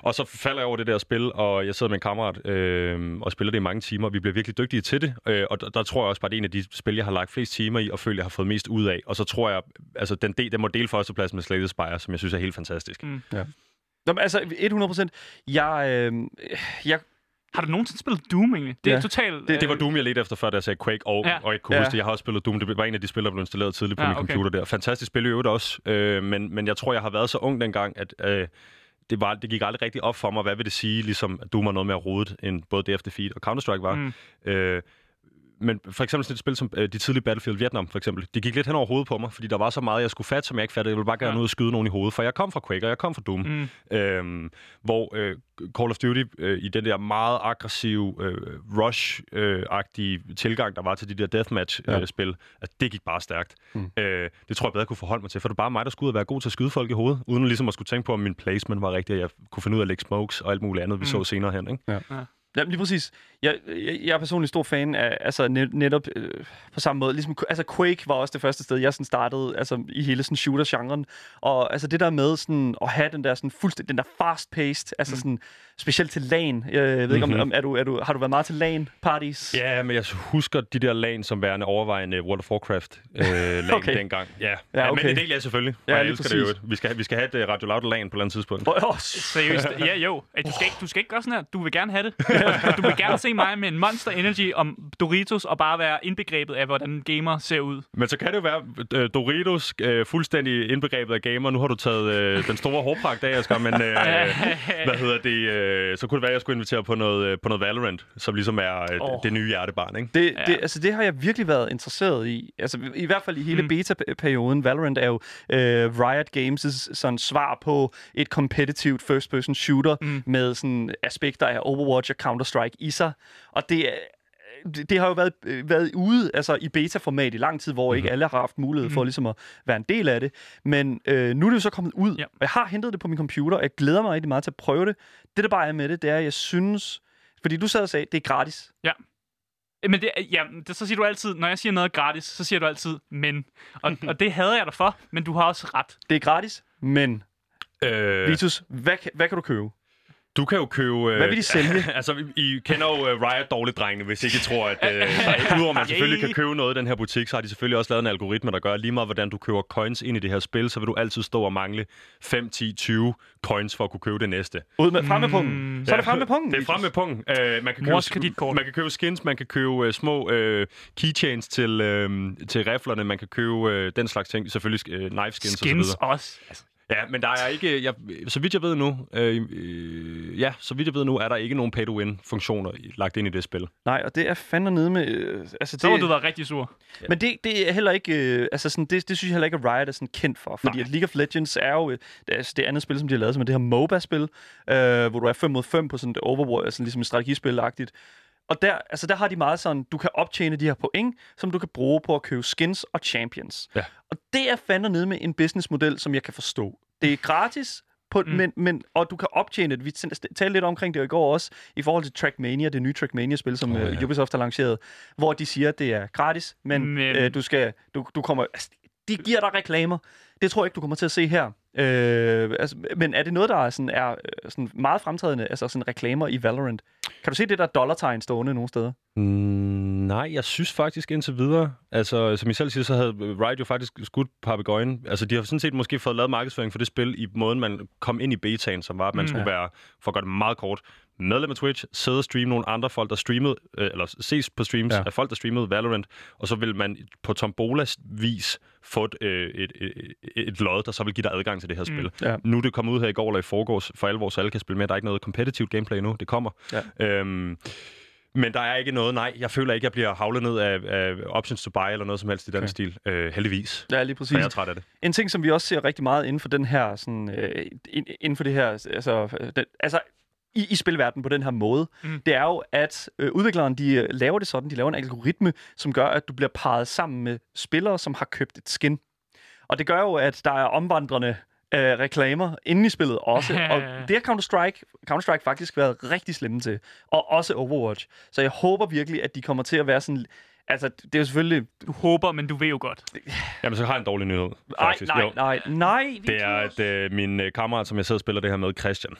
og så falder jeg over det der spil, og jeg sidder med en kammerat øh, og spiller det i mange timer. Vi bliver virkelig dygtige til det, øh, og der, der tror jeg også bare, det er en af de spil, jeg har lagt flest timer i, og føler, jeg har fået mest ud af. Og så tror jeg, altså den, del, den må dele førsteplads med Slay the Spire, som jeg synes er helt fantastisk. Mm. Ja. Nå, altså 100 procent. Jeg, øh, jeg har du nogensinde spillet Doom egentlig? Det er ja. totalt... Det, det var Doom, jeg ledte efter, før jeg sagde Quake, og, ja. og ikke kunne ja. huske det. Jeg har også spillet Doom. Det var en af de spil, der blev installeret tidligt på ja, min okay. computer der. Fantastisk spil i øvrigt også. Øh, men, men jeg tror, jeg har været så ung dengang, at øh, det, var, det gik aldrig rigtig op for mig, hvad vil det sige, ligesom at Doom var noget mere rodet, end både DF Defeat og Counter-Strike var. Mm. Øh, men for eksempel sådan et spil som øh, de tidlige Battlefield Vietnam, for eksempel. Det gik lidt hen over hovedet på mig, fordi der var så meget, jeg skulle fatte, som jeg ikke fattede. Jeg ville bare gerne Ja. ud og skyde nogen i hovedet, for jeg kom fra Quake, og jeg kom fra Doom. Mm. Øhm, hvor øh, Call of Duty øh, i den der meget aggressive, øh, rush-agtige tilgang, der var til de der deathmatch-spil, Ja. øh, spil, at det gik bare stærkt. Mm. Øh, det tror jeg bedre kunne forholde mig til, for det er bare mig, der skulle ud og være god til at skyde folk i hovedet, uden ligesom at skulle tænke på, om min placement var rigtig, og jeg kunne finde ud af at lægge smokes og alt muligt andet, vi Mm. så senere hen. Ikke? Ja, lige præcis. Jeg, jeg, jeg er personligt stor fan af, altså net, netop øh, på samme måde, ligesom, altså Quake var også det første sted, jeg sådan startede, altså i hele sådan shooter-genren, og altså det der med sådan at have den der sådan fuldstændig, den der fast-paced, altså Mm. sådan specielt til LAN. Jeg ved ikke, om, Mhm. om er du, er du, har du været meget til LAN-parties? Ja, men jeg husker de der lag som værende overvejende World of Warcraft øh, lag Okay. dengang. Ja, Ja, ja okay. men det deler jeg selvfølgelig. Ja, Ja, jeg lige elsker det jo. præcis. Vi skal, vi skal have et øh, Radio Loud lag på et eller andet tidspunkt. Åh, oh, Seriøst? Ja, jo. Ej, Du skal, ikke, du skal ikke gøre sådan her. Du vil gerne have det. Du vil gerne se mig med en Monster Energy om Doritos og bare være indbegrebet af, hvordan gamer ser ud. Men så kan det jo være, øh, Doritos øh, fuldstændig indbegrebet af gamer. Nu har du taget øh, den store hårpragt af, Asger, men øh, hvad hedder det? Øh, så kunne det være, at jeg skulle invitere på noget, øh, på noget Valorant, som ligesom er øh, oh. det nye hjertebarn, ikke? Det, Ja. det, altså, det har jeg virkelig været interesseret i. Altså, I hvert fald i hele Mm. beta-perioden. Valorant er jo øh, Riot Games' sådan svar på et competitive first-person shooter Mm. mm. med sådan aspekter af Overwatch og Counter-Strike i sig. Og det er det, har jo været, øh, været ude altså i beta-format i lang tid, hvor mm. ikke alle har haft mulighed for Mhm. ligesom at være en del af det. Men øh, nu er det jo så kommet ud, Ja. og jeg har hentet det på min computer, og jeg glæder mig rigtig meget til at prøve det. Det, der bare er med det, det er, at jeg synes... Fordi du sad og sagde, det er gratis. Men det, ja, det, så siger du altid, når jeg siger noget gratis, så siger du altid men. Og, og det hader jeg dig for, men du har også ret. Det er gratis, men Øh, Vitus, hvad, hvad kan du købe? Du kan jo købe... Øh, Hvad vil de sælge? altså, I kender jo uh, Riot dårligt, drengene, hvis ikke I tror, at... Øh, der, udover man selvfølgelig kan købe noget i den her butik, så har de selvfølgelig også lavet en algoritme, der gør lige meget, hvordan du køber coins ind i det her spil, så vil du altid stå og mangle 5, 10, 20 coins for at kunne købe det næste. Ud med, frem med pungen. Mm. Så er det frem med pungen. Det er frem med pungen. Uh, man, kan købe, kreditkort. man kan købe skins, man kan købe uh, små uh, keychains til, uh, til riflerne, man kan købe uh, den slags ting, selvfølgelig uh, knife skins, og så Skins videre. også. Altså, Ja, men der er ikke, jeg, så vidt jeg ved nu, øh, øh, ja, så vidt jeg ved nu, er der ikke nogen pay-to-win-funktioner lagt ind i det spil. Nej, og det er fandme nede med... Øh, altså så må det, du være rigtig sur. Men det, det er heller ikke... Øh, altså sådan, det, det synes jeg heller ikke, at Riot er sådan kendt for. Fordi Nej. at League of Legends er jo... øh, Det, er, det andet spil, som de har lavet, som er det her MOBA-spil, øh, hvor du er 5 mod 5 på sådan et Overwatch, altså ligesom et strategispil-agtigt. Og der, altså der har de meget sådan, du kan optjene de her point, som du kan bruge på at købe skins og champions. Ja. Og det er fandme nede med en businessmodel, som jeg kan forstå. Det er gratis, på, Mm. men, men, og du kan optjene det. Vi talte lidt omkring det i går også, i forhold til Trackmania, det nye Trackmania-spil, som oh, ja. ja. Ubisoft har lanceret, hvor de siger, at det er gratis, men, Men-. Øh, du skal, du, du kommer, altså, de giver dig reklamer. Det tror jeg ikke, du kommer til at se her. Øh, altså, men er det noget, der er, sådan, er øh, sådan meget fremtrædende, altså sådan reklamer i Valorant? Kan du se det der dollartegn stående nogle steder? Mm, nej, jeg synes faktisk indtil videre, altså som I selv siger, så havde Riot jo faktisk skudt papegøjen. Altså de har sådan set måske fået lavet markedsføring for det spil i måden, man kom ind i betaen, som var, at man Mm. skulle være, for at gøre det meget kort, medlem af Twitch, sidde og streame nogle andre folk, der streamede, øh, eller ses på streams Ja. af folk, der streamede Valorant, og så vil man på Tombolas vis få et, øh, et, et, et, lod, der så vil give dig adgang til det her Mm. spil. Ja. Nu er det kommet ud her i går eller i forgårs, for alvor, så alle kan spille med. Der er ikke noget competitive gameplay nu, det kommer. Ja. Øhm, men der er ikke noget, nej, jeg føler ikke, jeg bliver havlet ned af, af options to buy eller noget som helst i den Okay. stil. Øh, heldigvis. Ja, lige præcis. jeg er træt af det. En ting, som vi også ser rigtig meget inden for den her, sådan, øh, ind- inden for det her, altså, den, altså i, i spilverdenen på den her måde, Mm. det er jo, at øh, udvikleren, de øh, laver det sådan, de laver en algoritme, som gør, at du bliver parret sammen med spillere, som har købt et skin. Og det gør jo, at der er omvandrende øh, reklamer inde i spillet også. og det har Counter-Strike, Counter-Strike faktisk været rigtig slemme til. Og også Overwatch. Så jeg håber virkelig, at de kommer til at være sådan... Altså, det er jo selvfølgelig... Du håber, men du ved jo godt. Jamen, så har jeg en dårlig nyhed, Nej, faktisk. nej, Jo. nej, nej. Det er, at øh, min øh, kammerat, som jeg sidder og spiller det her med, Christian.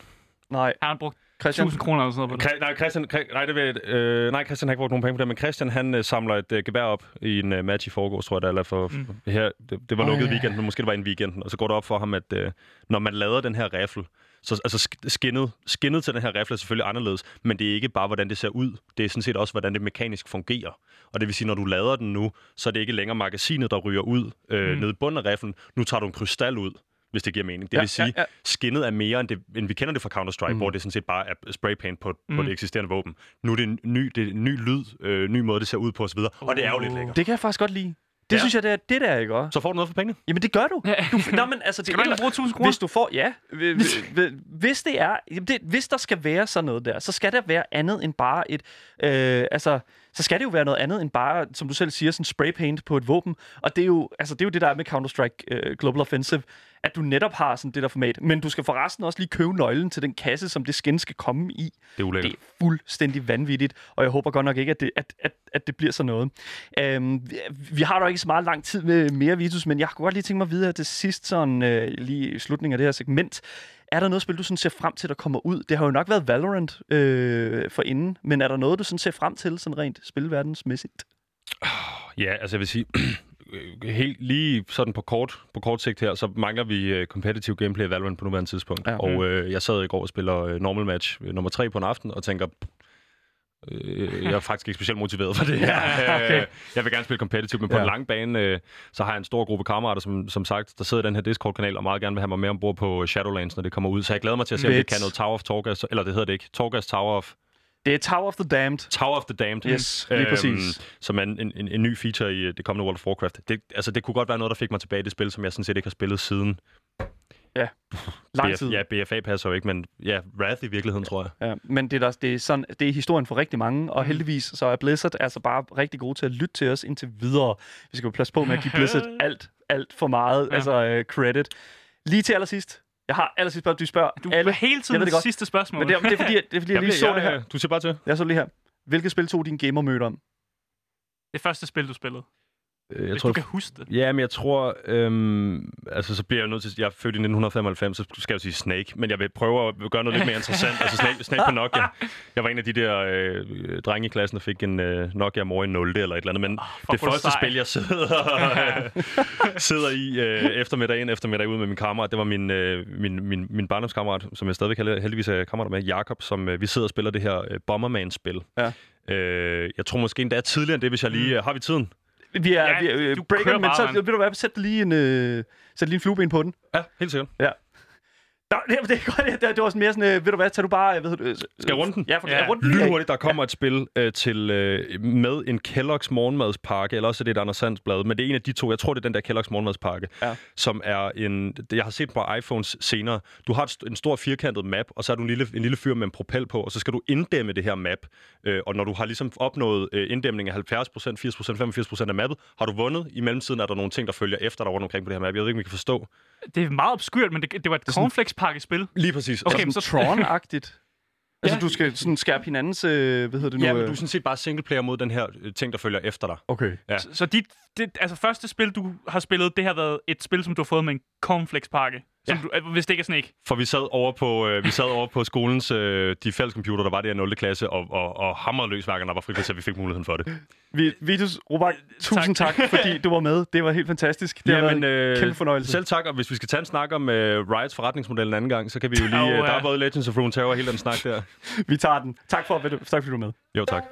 Nej, Han har brugt Christian. 1000 kroner eller sådan noget på det. Kri- nej, Christian, Kri- nej, det vil, øh, nej, Christian har ikke brugt nogen penge på det, men Christian han øh, samler et øh, gevær op i en øh, match i forgårs, tror jeg, det er, eller for, Mm. her, det, det var lukket ja, ja. weekend, men måske det var en weekenden, og så går det op for ham, at øh, når man lader den her rifle, så altså sk- skinnet, skinnet til den her rifle er selvfølgelig anderledes, men det er ikke bare, hvordan det ser ud. Det er sådan set også, hvordan det mekanisk fungerer. Og det vil sige, når du lader den nu, så er det ikke længere magasinet, der ryger ud øh, Mm. nede i bunden af riflen. Nu tager du en krystal ud, hvis det giver mening. Det Ja, vil sige, ja, ja. skinnet er mere, end, det, end vi kender det fra Counter-Strike, mm. hvor det sådan set bare er spraypaint på, mm. på det eksisterende våben. Nu er det en ny, det er en ny lyd, øh, ny måde, det ser ud på osv., og det er jo lidt lækkert. Det kan jeg faktisk godt lide. Det Ja. synes jeg, det er det der, ikke også? Så får du noget for pengene. Jamen, det gør du. Du nå, men altså, det, Skal du ikke bruge 1000 kroner? Hvis du får, ja. Hvi- hvi- hvi- Hvis det er, jamen det, hvis der skal være sådan noget der, så skal der være andet end bare et, øh, altså, så skal det jo være noget andet end bare, som du selv siger, sådan spray paint på et våben. Og det er jo, altså, det er jo det, der er med Counter-Strike øh, Global Offensive, at du netop har sådan det der format. Men du skal forresten også lige købe nøglen til den kasse, som det skin skal komme i. Det er ulækkert. Det er fuldstændig vanvittigt, og jeg håber godt nok ikke, at det, at, at, at det bliver sådan noget. Øhm, vi, har da ikke så meget lang tid med mere Vitus, men jeg kunne godt lige tænke mig videre til sidst, sådan, øh, lige i slutningen af det her segment. Er der noget spil, du sådan ser frem til, der kommer ud? Det har jo nok været Valorant øh, for inden, men er der noget, du sådan ser frem til, sådan rent spilverdensmæssigt? Ja, altså jeg vil sige, helt lige sådan på kort, på kort sigt her, så mangler vi uh, competitive gameplay i Valorant på nuværende tidspunkt. Ja. Og øh, jeg sad i går og spiller øh, normal match øh, nummer tre på en aften, og tænker, øh, jeg er faktisk ikke specielt motiveret for det her. Ja, okay. Øh, jeg vil gerne spille competitive, men på Ja. ja. en lang bane, øh, så har jeg en stor gruppe kammerater, som, som sagt, der sidder i den her Discord-kanal, og meget gerne vil have mig med ombord på Shadowlands, når det kommer ud. Så jeg glæder mig til at se, om vi kan noget Tower of Torgas, eller det hedder det ikke, Torgas Tower of Det er Tower of the Damned. Tower of the Damned. Yes, lige præcis. Som er en, en, en ny feature i øh, det kommende World of Warcraft. Det, altså, det kunne godt være noget, der fik mig tilbage i det spil, som jeg sådan set ikke har spillet siden. Lang BF, tid. ja, BFA passer jo ikke, men ja, Wrath i virkeligheden, tror jeg. Ja, men det er, der, det, er sådan, det er historien for rigtig mange, og heldigvis så er Blizzard altså bare rigtig gode til at lytte til os indtil videre. Vi skal jo passe på med at give Blizzard alt, alt for meget Ja. ja. altså, uh, credit. Lige til allersidst. Jeg har allersidst spørgsmål, du spørger Du alle. er hele Jeg tiden ved det godt. sidste spørgsmål. Men det er, det er fordi, det er, fordi jeg lige så det her. Du siger bare til. Jeg så lige her. Hvilket spil tog din gamermøde om? det første spil, du spillede. Øh, Jeg Hvis tror, du kan huske det. Ja, men jeg tror, øhm, altså så bliver jeg nødt til, jeg er født i 1995, så skal jeg jo sige Snake, men jeg vil prøve at gøre noget lidt mere interessant. altså Snake, Snake på Nokia. Jeg var en af de der øh, drenge i klassen, der fik en øh, Nokia mor i 0 eller et eller andet, men fuck, det første spil, jeg sidder, sidder i øh, eftermiddag ind, eftermiddag ud med min kammerat, det var min, øh, min, min, min barndomskammerat, som jeg stadigvæk held- heldigvis er kammerater med, Jakob, som øh, vi sidder og spiller det her øh, Bomberman-spil. Ja. Øh, jeg tror måske endda tidligere end det, hvis jeg lige... Øh, har vi tiden? Vi er, Ja, ja, vi er øh, du breaker, men så ved du hvad, sæt lige en, øh, sæt lige en flueben på den. Ja, helt sikkert. Nå, det, det er godt, det, det var sådan mere sådan, øh, ved du hvad, tager du bare, hvad hedder det? Skal jeg runde den? Ja, for, Ja. ja. rundt den. Lynhurtigt, der kommer et spil øh, til øh, med en Kellogg's morgenmadspakke, eller også er det et Anders Sands blad, men det er en af de to. Jeg tror, det er den der Kellogg's morgenmadspakke, Ja. som er en... Jeg har set på iPhones senere. Du har et en stor firkantet map, og så er du en lille, en lille fyr med en propel på, og så skal du inddæmme det her map. Øh, og når du har ligesom opnået øh, inddæmning af 70%, 80%, 85% af mappet, har du vundet. I mellemtiden er der nogle ting, der følger efter dig rundt omkring på det her map. Jeg ved ikke, om I kan forstå. Det er meget obskurt, men det, det var et cornflakes-pakkespil. Lige præcis. Okay, sådan så- Tron-agtigt. Altså, Ja. du skal sådan skærpe hinandens, øh, hvad hedder det nu? Ja, men øh? du er sådan set bare singleplayer mod den her øh, ting, der følger efter dig. Okay. Ja. Så, så dit, dit, altså første spil, du har spillet, det har været et spil, som du har fået med en cornflakes-pakke. Som Ja. du, øh, hvis det ikke er Snake. For vi sad over på, øh, vi sad over på skolens øh, de fælles computer, der var det i 0. klasse, og, og, og hamrede løs hver gang, der var frikvarter, så vi fik muligheden for det. Vi, Vitus, Robak, tusind tak. fordi du var med. Det var helt fantastisk. Det har været en øh, kæmpe fornøjelse. Selv tak, og hvis vi skal tage en snak om øh, Riots forretningsmodel en anden gang, så kan vi jo lige... Åh, øh, der ja. er både Legends of Runeterra og hele den snak der. Vi tager den. Tak for, at du, tak fordi du er med. Jo, tak.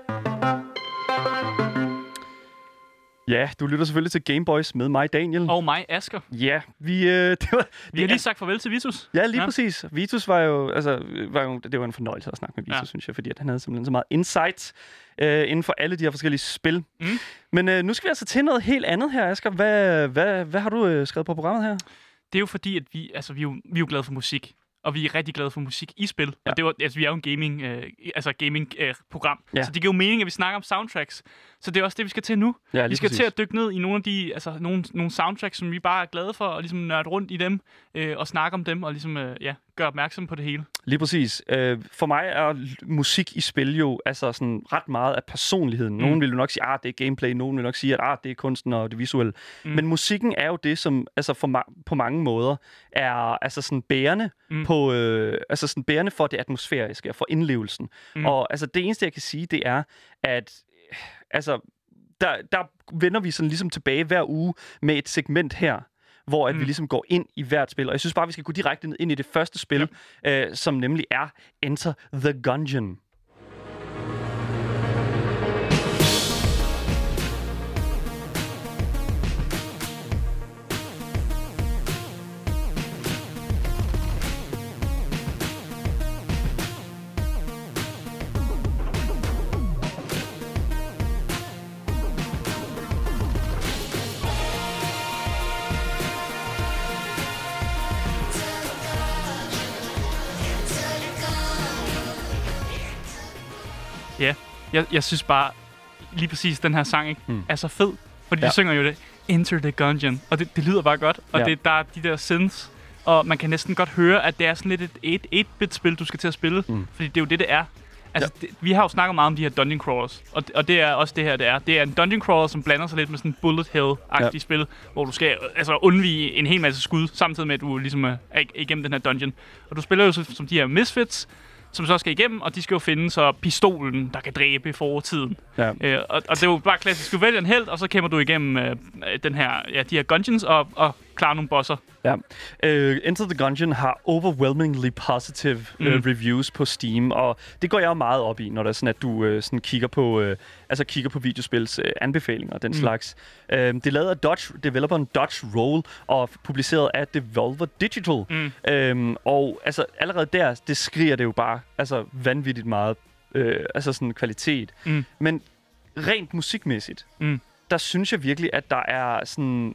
Ja, du lytter selvfølgelig til Gameboys med mig, Daniel. Og mig, Asker. Ja, vi, øh, det var, Vi har lige sagt farvel til Vitus. Ja, lige Ja. præcis. Vitus var jo, altså, var jo, det var en fornøjelse at snakke med Vitus, Ja. synes jeg, fordi at han havde simpelthen så meget insight øh, inden for alle de her forskellige spil. Mm. Men øh, nu skal vi altså til noget helt andet her, Asger. Hvad, hvad, hvad har du øh, skrevet på programmet her? Det er jo fordi, at vi, altså, vi, er jo, vi er jo glade for musik. Og vi er rigtig glade for musik i spil. Ja. Og det var, altså, vi er jo en gaming, øh, altså gaming øh, program. Ja. Så det giver jo mening, at vi snakker om soundtracks. Så det er også det, vi skal til nu. Ja, Vi skal til at dykke ned i nogle af de, altså nogle, nogle soundtracks, som vi bare er glade for, og ligesom nørde rundt i dem, øh, og snakke om dem, og ligesom, øh, ja, gøre opmærksom på det hele. Lige præcis. Øh, for mig er musik i spil jo altså sådan ret meget af personligheden. Nogen vil jo nok sige, at det er gameplay. Nogen vil nok sige, at ah, det er kunsten og det visuelle. Mm. Mm. Men musikken er jo det, som altså for ma- på mange måder er altså sådan bærende Mm. på øh, altså sådan bærende for det atmosfæriske og for indlevelsen. Mm. Mm. Og altså det eneste jeg kan sige, det er at altså der, der vender vi sådan ligesom tilbage hver uge med et segment her hvor at mm. Vi ligesom går ind i hvert spil. Og jeg synes bare, vi skal gå direkte ned ind i det første spil, ja. øh, som nemlig er Enter the Gungeon. Jeg, jeg synes bare, lige præcis den her sang ikke, Mm. er så fed. Fordi Ja. de synger jo det, Enter the Gungeon. Og det, det lyder bare godt. Og Ja. det, der er de der synths. Og man kan næsten godt høre, at det er sådan lidt et 8-bit-spil, du skal til at spille. Mm. Fordi det er jo det, det er. Altså, ja. det, vi har jo snakket meget om de her dungeon crawlers, og, og det er også det her, det er. Det er en dungeon crawler, som blander sig lidt med sådan en bullet hell-agtig Ja. spil, hvor du skal altså, undvige en hel masse skud, samtidig med, at du ligesom er er igennem den her dungeon. Og du spiller jo som de her misfits, som så skal igennem, og de skal jo finde så pistolen, der kan dræbe i fortiden. Ja. Øh, og, og det er jo bare klassisk. Du vælger en held, og så kæmper du igennem øh, den her, ja, de her dungeons og, og klarer nogle bosser. Ja. Uh, Enter the Gungeon har overwhelmingly positive mm. uh, Mm. reviews på Steam, og det går jeg jo meget op i, når det er sådan, at du uh, sådan kigger på uh, altså kigger på videospils uh, anbefalinger og den mm. Slags. Uh, det er lavet af Dodge, developeren Dodge Roll og publiceret af Devolver Digital. Mm. Um, og altså allerede der, det skriger det jo bare altså vanvittigt meget uh, altså sådan kvalitet. Mm. Men rent musikmæssigt, Mm. der synes jeg virkelig, at der er sådan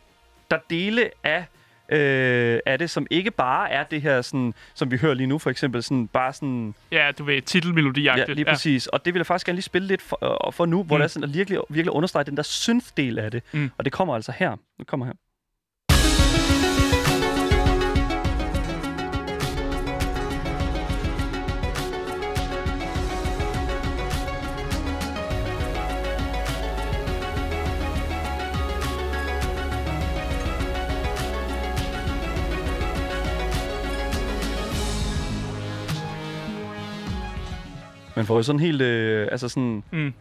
der er dele af øh, af det, som ikke bare er det her, sådan, som vi hører lige nu, for eksempel, sådan, bare sådan, Ja, du ved, titelmelodi ja, lige præcis. Og det vil jeg faktisk gerne lige spille lidt for, øh, for nu, hvor Mm. det er sådan, at virkelig, virkelig understrege den der synth-del af det. Mm. Og det kommer altså her. Det kommer her. Man får jo sådan helt, øh, altså sådan, Mm.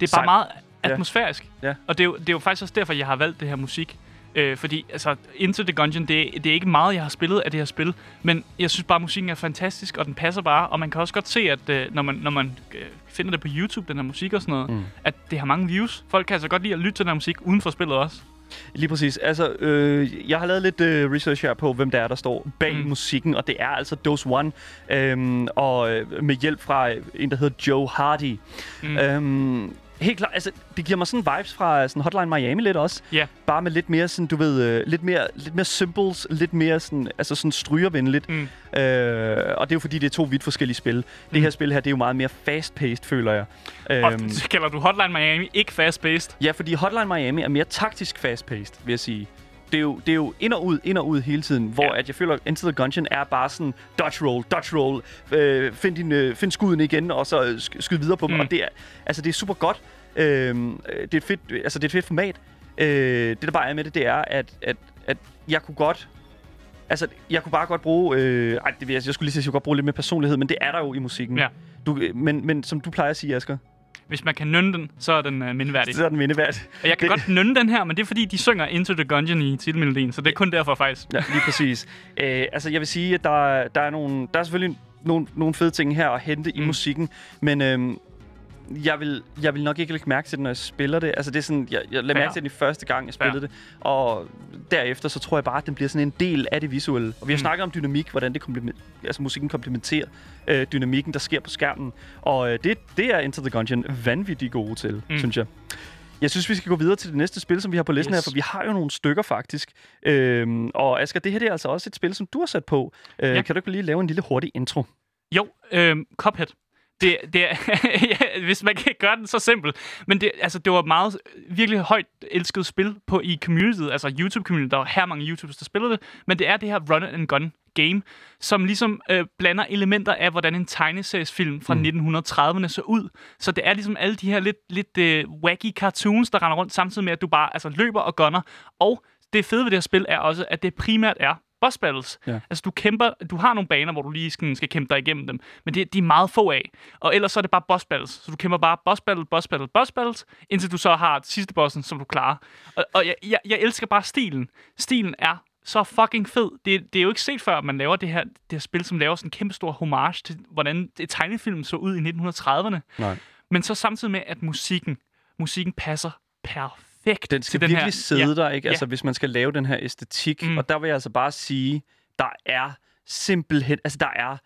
Det er bare meget atmosfærisk. Ja. Og det er, jo, det er jo faktisk også derfor, jeg har valgt det her musik. Øh, fordi altså, Into the Gungeon, det, det er ikke meget, jeg har spillet af det her spil. Men jeg synes bare, at musikken er fantastisk, og den passer bare. Og man kan også godt se, at øh, når man, når man øh, finder det på YouTube, den her musik og sådan noget, mm. at det har mange views. Folk kan altså godt lide at lytte til den her musik uden for spillet også. Lige præcis. Altså, øh, jeg har lavet lidt øh, research her på, hvem der er, der står bag mm. Musikken, og det er altså Dose One, øhm, og øh, med hjælp fra en, der hedder Joe Hardy. Mm. Øhm, helt klart, altså, det giver mig sådan vibes fra sådan Hotline Miami lidt også. Ja. Bare med lidt mere sådan, du ved, øh, lidt mere, lidt mere symbols, lidt mere sådan, altså sådan strygervenligt. Mm. Øh, og det er jo fordi, det er to vidt forskellige spil. Det Mm. her spil her, det er jo meget mere fast-paced, føler jeg. Og Øhm, kalder du Hotline Miami ikke fast-paced. Ja, fordi Hotline Miami er mere taktisk fast-paced, vil jeg sige. Det er, jo, det er jo ind og ud, ind og ud hele tiden, hvor Ja. at jeg føler, at Enter the Gungeon er bare sådan dodge roll, dodge roll, øh, find, din, øh, find skuden igen, og så øh, sk- skyd videre på dem. Mm. Og det er, altså, det er super godt. Øhm, øh, det, er et fedt, altså, det er et fedt format. Øh, det, der bare er med det, det er, at, at, at jeg kunne godt... Altså, jeg kunne bare godt bruge... Øh, ej, det jeg, jeg skulle lige sige, at jeg kunne godt bruge lidt mere personlighed, men det er der jo i musikken. Ja. Du, øh, men, men som du plejer at sige, Asger, Hvis man kan nynne den, så er den uh, mindværdig. så er den mindeværd. Og jeg kan det- godt nynne den her, men det er fordi, de synger Into the Gungeon i titelmelodien, så det er kun derfor faktisk. Ja, lige præcis. øh, altså, jeg vil sige, at der, er- der, er, nogle, der er selvfølgelig nogle, nogle fede ting her at hente mm. i musikken, men øhm, jeg, vil, jeg vil nok ikke lægge mærke til det, når jeg spiller det. Altså, det er sådan, jeg, jeg lader Fair. mærke til den i første gang, jeg spillede det, og derefter, så tror jeg bare, at den bliver sådan en del af det visuelle. Og vi har mm. Snakket om dynamik, hvordan det komplement, altså, musikken komplementerer øh, dynamikken, der sker på skærmen, og øh, det, det er Enter the Gungeon vanvittigt gode til, mm. Synes jeg. Jeg synes, vi skal gå videre til det næste spil, som vi har på listen yes. Her, for vi har jo nogle stykker faktisk. Øhm, og Asger, det her det er altså også et spil, som du har sat på. Øh, Ja. Kan du ikke lige lave en lille hurtig intro? Jo, øhm, Cuphead. Det, det er, ja, hvis man kan gøre den så simpel. Men det, altså, det var et meget virkelig højt elsket spil på i communityet, altså YouTube-communityet. Der var her mange YouTubers, der spillede det. Men det er det her run and gun game, som ligesom øh, blander elementer af, hvordan en tegneseriesfilm fra mm. 1930'erne så ud. Så det er ligesom alle de her lidt, lidt øh, wacky cartoons, der render rundt, samtidig med, at du bare altså, løber og gunner. Og det fede ved det her spil er også, at det primært er boss battles. Ja. Altså, du kæmper, du har nogle baner, hvor du lige skal, skal kæmpe dig igennem dem, men det, de er meget få af. Og ellers så er det bare boss battles. Så du kæmper bare boss battle, boss battle, boss battles, indtil du så har sidste bossen, som du klarer. Og, og jeg, jeg, jeg elsker bare stilen. Stilen er så fucking fed. Det, det er jo ikke set før, at man laver det her, det her spil, som laver sådan en kæmpe stor homage til, hvordan et tegnefilm så ud i 1930'erne. Nej. Men så samtidig med, at musikken, musikken passer perfekt Den skal den virkelig her. sidde ja. der, ikke? Ja. Altså, hvis man skal lave den her æstetik. Mm. Og der vil jeg altså bare sige, der er simpelthen... Altså, der er...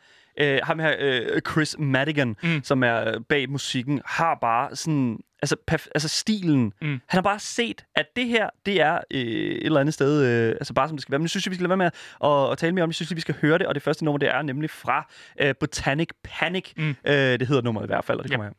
Øh, ham her, øh, Chris Madigan, mm. Som er øh, bag musikken, har bare sådan... Altså, perf- altså stilen. Mm. Han har bare set, at det her, det er øh, et eller andet sted, øh, altså bare som det skal være. Men nu synes jeg, vi skal lade være med at, at, at tale mere om det. Jeg synes, vi skal høre det. Og det første nummer, det er nemlig fra øh, Botanic Panic. Mm. Øh, det hedder nummeret i hvert fald, og det Ja. kommer her.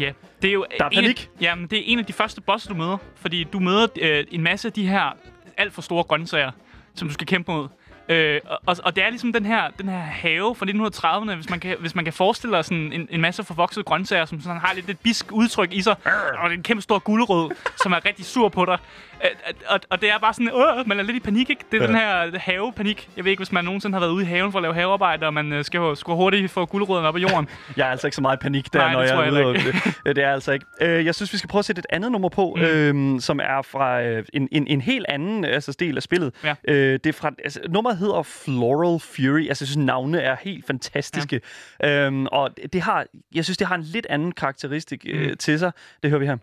Ja, det er jo Der er en panik. Af, jamen, det er en af de første bosser, du møder. Fordi du møder øh, en masse af de her alt for store grøntsager, som du skal kæmpe mod. Øh, og, og det er ligesom den her, den her have fra 1930'erne, hvis man kan, hvis man kan forestille sig sådan en, en masse forvoksede grøntsager, som sådan har lidt et bisk udtryk i sig, og det en kæmpe stor gulerod, som er rigtig sur på dig. Øh, og, og det er bare sådan, øh, man er lidt i panik, ikke? Det er Ja. den her havepanik. Jeg ved ikke, hvis man nogensinde har været ude i haven for at lave havearbejde, og man øh, skal, skal hurtigt få gulerødderne op af jorden. Jeg er altså ikke så meget i panik der, Nej, når det jeg tror er jeg ude. heller og- det, det er jeg altså ikke. Øh, jeg synes, vi skal prøve at sætte et andet nummer på, mm. øh, som er fra øh, en, en, en helt anden altså, del af spillet. Ja. Øh, det er fra, altså, nummeret hedder Floral Fury. Altså, jeg synes, navnene er helt fantastiske. Ja. Øhm, og det- det har, jeg synes, det har en lidt anden karakteristik øh, Mm. til sig. Det hører vi her.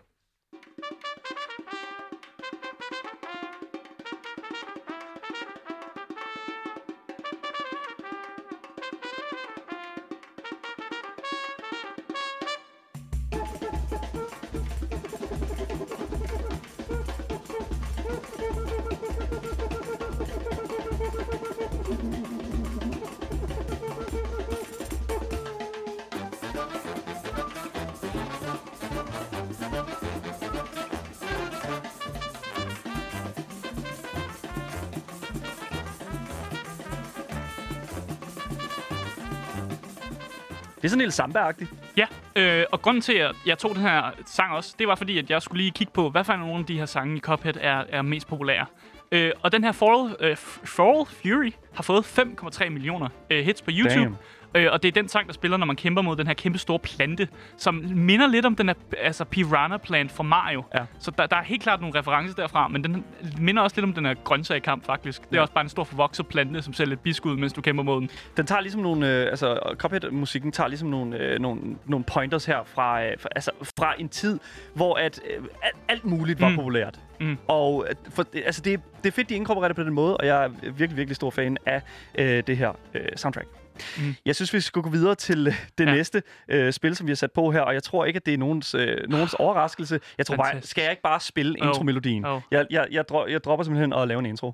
Er sådan lidt samba-agtigt. Ja, øh, og grunden til, at jeg tog den her sang også, det var fordi, at jeg skulle lige kigge på, hvad for nogle af de her sange i Cuphead er, er mest populære. Øh, og den her Foral, øh, Foral Fury har fået 5,3 millioner øh, hits på YouTube. Damn. Øh, og det er den sang, der spiller, når man kæmper mod den her kæmpe store plante, som minder lidt om den her altså Piranha Plant fra Mario. Ja. Så der, der er helt klart nogle referencer derfra, men den minder også lidt om den her grøntsagekamp, faktisk. Det er Ja. også bare en stor forvokset plante, som ser lidt bisk ud, mens du kæmper mod den. Den tager ligesom nogle, øh, altså Cuphead-musikken tager ligesom nogle, øh, nogle, nogle pointers her fra, øh, fra, altså, fra en tid, hvor at øh, alt, alt muligt var Mm. populært. Mm. Og øh, for, altså, det, det er fedt, de inkorporerer det på den måde, og jeg er virkelig, virkelig stor fan af øh, det her øh, soundtrack. Mm. Jeg synes, vi skal gå videre til øh, det Ja. næste øh, spil, som vi har sat på her, og jeg tror ikke, at det er nogens, øh, nogens overraskelse. Jeg tror bare, skal jeg ikke bare spille Jo. intromelodien? Jo. Jeg, jeg, jeg, dro- jeg dropper simpelthen at lave en intro.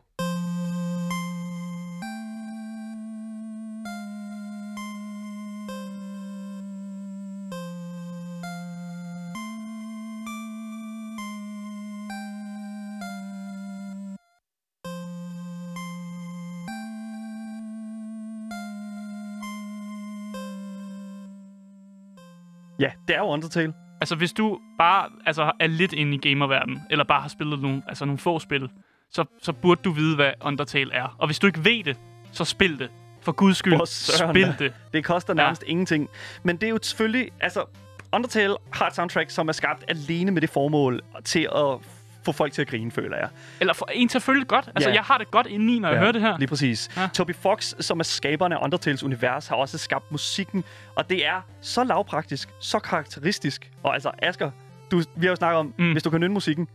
Ja, det er jo Undertale. Altså, hvis du bare altså, er lidt inde i gamerverdenen, eller bare har spillet nogle, altså, nogle få spil, så, så burde du vide, hvad Undertale er. Og hvis du ikke ved det, så spil det. For guds skyld, For søren spil det. Det koster nærmest ja. ingenting. Men det er jo selvfølgelig... Altså, Undertale har et soundtrack, som er skabt alene med det formål til at få folk til at grine, føler jeg. Eller for en til at føle godt. Altså, Ja. jeg har det godt indeni, når jeg hører det her. Lige præcis. Ja. Ja. Toby Fox, som er skaberen af Undertales univers, har også skabt musikken, og det er så lavpraktisk, så karakteristisk. Og altså, Asger, du, vi har jo snakket om, Mm. hvis du kan nynne musikken,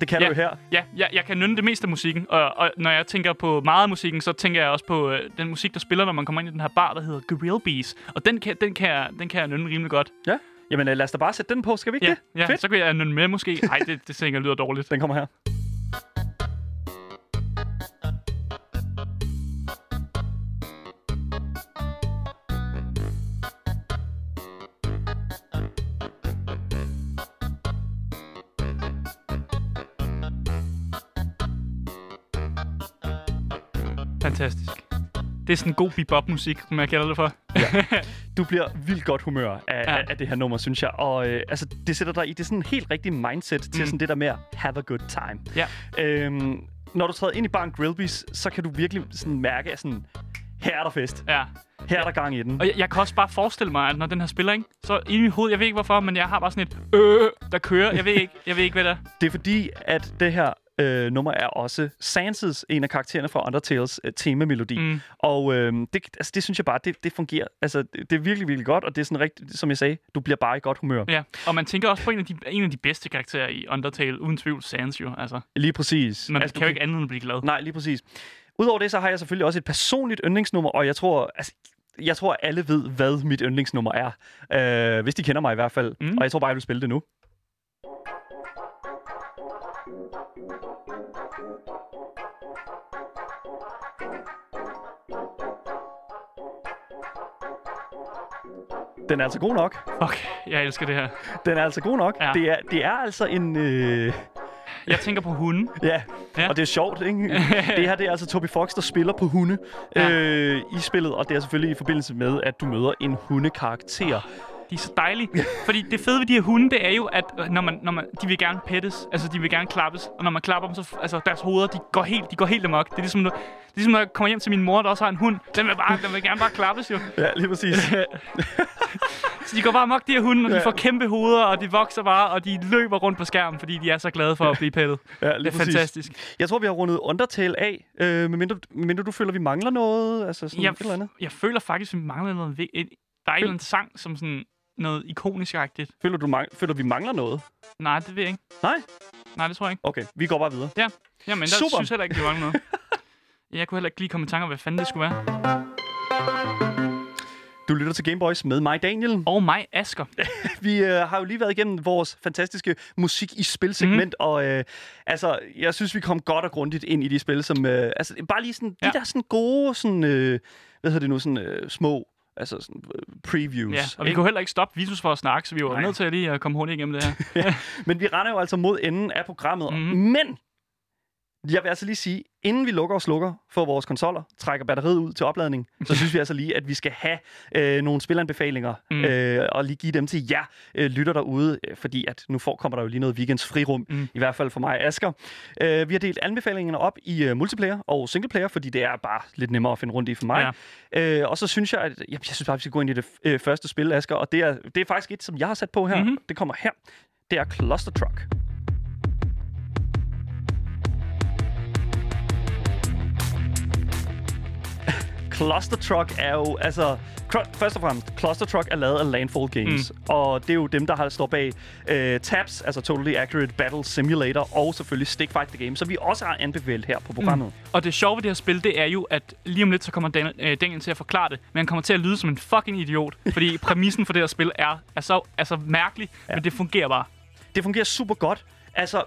det kan Ja. du jo her. Ja, jeg, jeg kan nynne det meste af musikken, og, og når jeg tænker på meget af musikken, så tænker jeg også på øh, den musik, der spiller, når man kommer ind i den her bar, der hedder Gorilla Bees. Og den kan, den kan, jeg, den kan jeg nynne rimelig godt. Ja. Jamen, øh, lad os da bare sætte den på, skal vi ikke Ja, det? ja Fedt. så kan jeg nynne med måske. Nej, det, det tænker jeg lyder dårligt. Den kommer her. Det er sådan god bebop-musik, som jeg kalder det for. Du bliver vildt godt humør af, Ja. ja. af, af det her nummer, synes jeg. Og øh, altså, det sætter dig i det er sådan en helt rigtig mindset til Mm. sådan det der med at have a good time. Ja. Øhm, når du træder ind i baren Grillbys, så kan du virkelig sådan mærke, at sådan, her er der fest. Ja. Her er der gang i den. Og jeg, jeg kan også bare forestille mig, at når den her spiller, ikke, så i mit hoved, jeg ved ikke hvorfor, men jeg har bare sådan et øh, der kører. Jeg ved ikke, jeg ved ikke hvad det er. Det er fordi, at det her øh, nummer er også Sanses, en af karaktererne fra Undertales øh, temamelodi. Mm. Og øh, det, altså, det synes jeg bare, det, det fungerer. Altså, det, det er virkelig, virkelig godt, og det er sådan rigtigt, som jeg sagde, du bliver bare i godt humør. Ja, og man tænker også på en af de, en af de bedste karakterer i Undertale, uden tvivl, Sans jo. Altså, Lige præcis. man altså, kan jo ikke andet end blive glad. Nej, lige præcis. Udover det, så har jeg selvfølgelig også et personligt yndlingsnummer, og jeg tror, altså, jeg tror, alle ved, hvad mit yndlingsnummer er. Øh, hvis de kender mig i hvert fald. Mm. Og jeg tror bare, jeg vil spille det nu. Den er altså god nok. Fuck, jeg elsker det her. Den er altså god nok. Ja. Det, er, det er altså en... Øh, Jeg tænker på hunden. ja. Ja. og det er sjovt, ikke? det her det er altså Toby Fox, der spiller på hunde Ja. øh, i spillet, og det er selvfølgelig i forbindelse med, at du møder en hundekarakter. De er så dejlige. Fordi det fede ved de her hunde, det er jo, at øh, når man, når man, de vil gerne pettes. Altså, de vil gerne klappes. Og når man klapper dem, så altså, deres hoveder, de går helt, de går helt amok. Det er ligesom, det er ligesom, når jeg kommer hjem til min mor, der også har en hund. Den vil, bare, den vil gerne bare klappes, jo. Ja, lige præcis. Så de går bare amok, de her hunde, og de Ja. får kæmpe hoveder, og de vokser bare, og de løber rundt på skærmen, fordi de er så glade for at blive pettet. Ja, Det lige er præcis. fantastisk. Jeg tror, vi har rundet Undertale af, øh, medmindre, medmindre du føler, vi mangler noget. Altså sådan Jeg, et eller andet. jeg føler faktisk, vi mangler noget. et- Der er en eller anden sang, som sådan noget ikonisk-agtigt. Føler, du mang- føler, vi mangler noget? Nej, det ved jeg ikke. Nej? Nej, det tror jeg ikke. Okay, vi går bare videre. Ja, Jamen, der Super. synes heller ikke, det var noget. Jeg kunne heller ikke lige komme i tanke om, hvad fanden det skulle være. Du lytter til Gameboys med mig, Daniel. Og mig, Asker. Vi øh, har jo lige været igennem vores fantastiske musik i spilsegment, mm. og øh, altså, jeg synes, vi kom godt og grundigt ind i de spil, som øh, altså, bare lige sådan, Ja. de der sådan gode, sådan, øh, hvad hedder det nu, sådan øh, små, altså sådan øh, previews. Ja, og vi ikke? kunne heller ikke stoppe Visus for at snakke, så vi var Nej. nødt til at lige at komme hurtigt igennem det her. Men vi render jo altså mod enden af programmet. Mm-hmm. Men jeg vil altså lige sige, inden vi lukker og slukker for vores konsoller, trækker batteriet ud til opladning, så synes vi altså lige, at vi skal have øh, nogle spilanbefalinger Mm. øh, og lige give dem til jer øh, lytter derude, øh, fordi at nu får, kommer der jo lige noget weekends frirum, Mm. i hvert fald for mig og Asger. Øh, vi har delt anbefalingerne op i øh, multiplayer og singleplayer, fordi det er bare lidt nemmere at finde rundt i for mig. Ja. Øh, og så synes jeg, at jeg, jeg synes bare, at vi skal gå ind i det øh, første spil, Asger, og det er, det er faktisk et, som jeg har sat på her. Mhm. Mm-hmm. Det kommer her. Det er Cluster Truck. Cluster Truck er jo, altså... Først og fremmest, Cluster Truck er lavet af Landfall Games, mm. og det er jo dem, der har står bag uh, TAPS, altså Totally Accurate Battle Simulator, og selvfølgelig Stick Fight the Game, som vi også har anbefalet her på programmet. Mm. Og det sjove ved det her spil, det er jo, at lige om lidt, så kommer Dan- øh, Daniel til at forklare det, men han kommer til at lyde som en fucking idiot, fordi præmissen for det her spil er, er så altså mærkelig, ja. men det fungerer bare. Det fungerer super godt. Altså,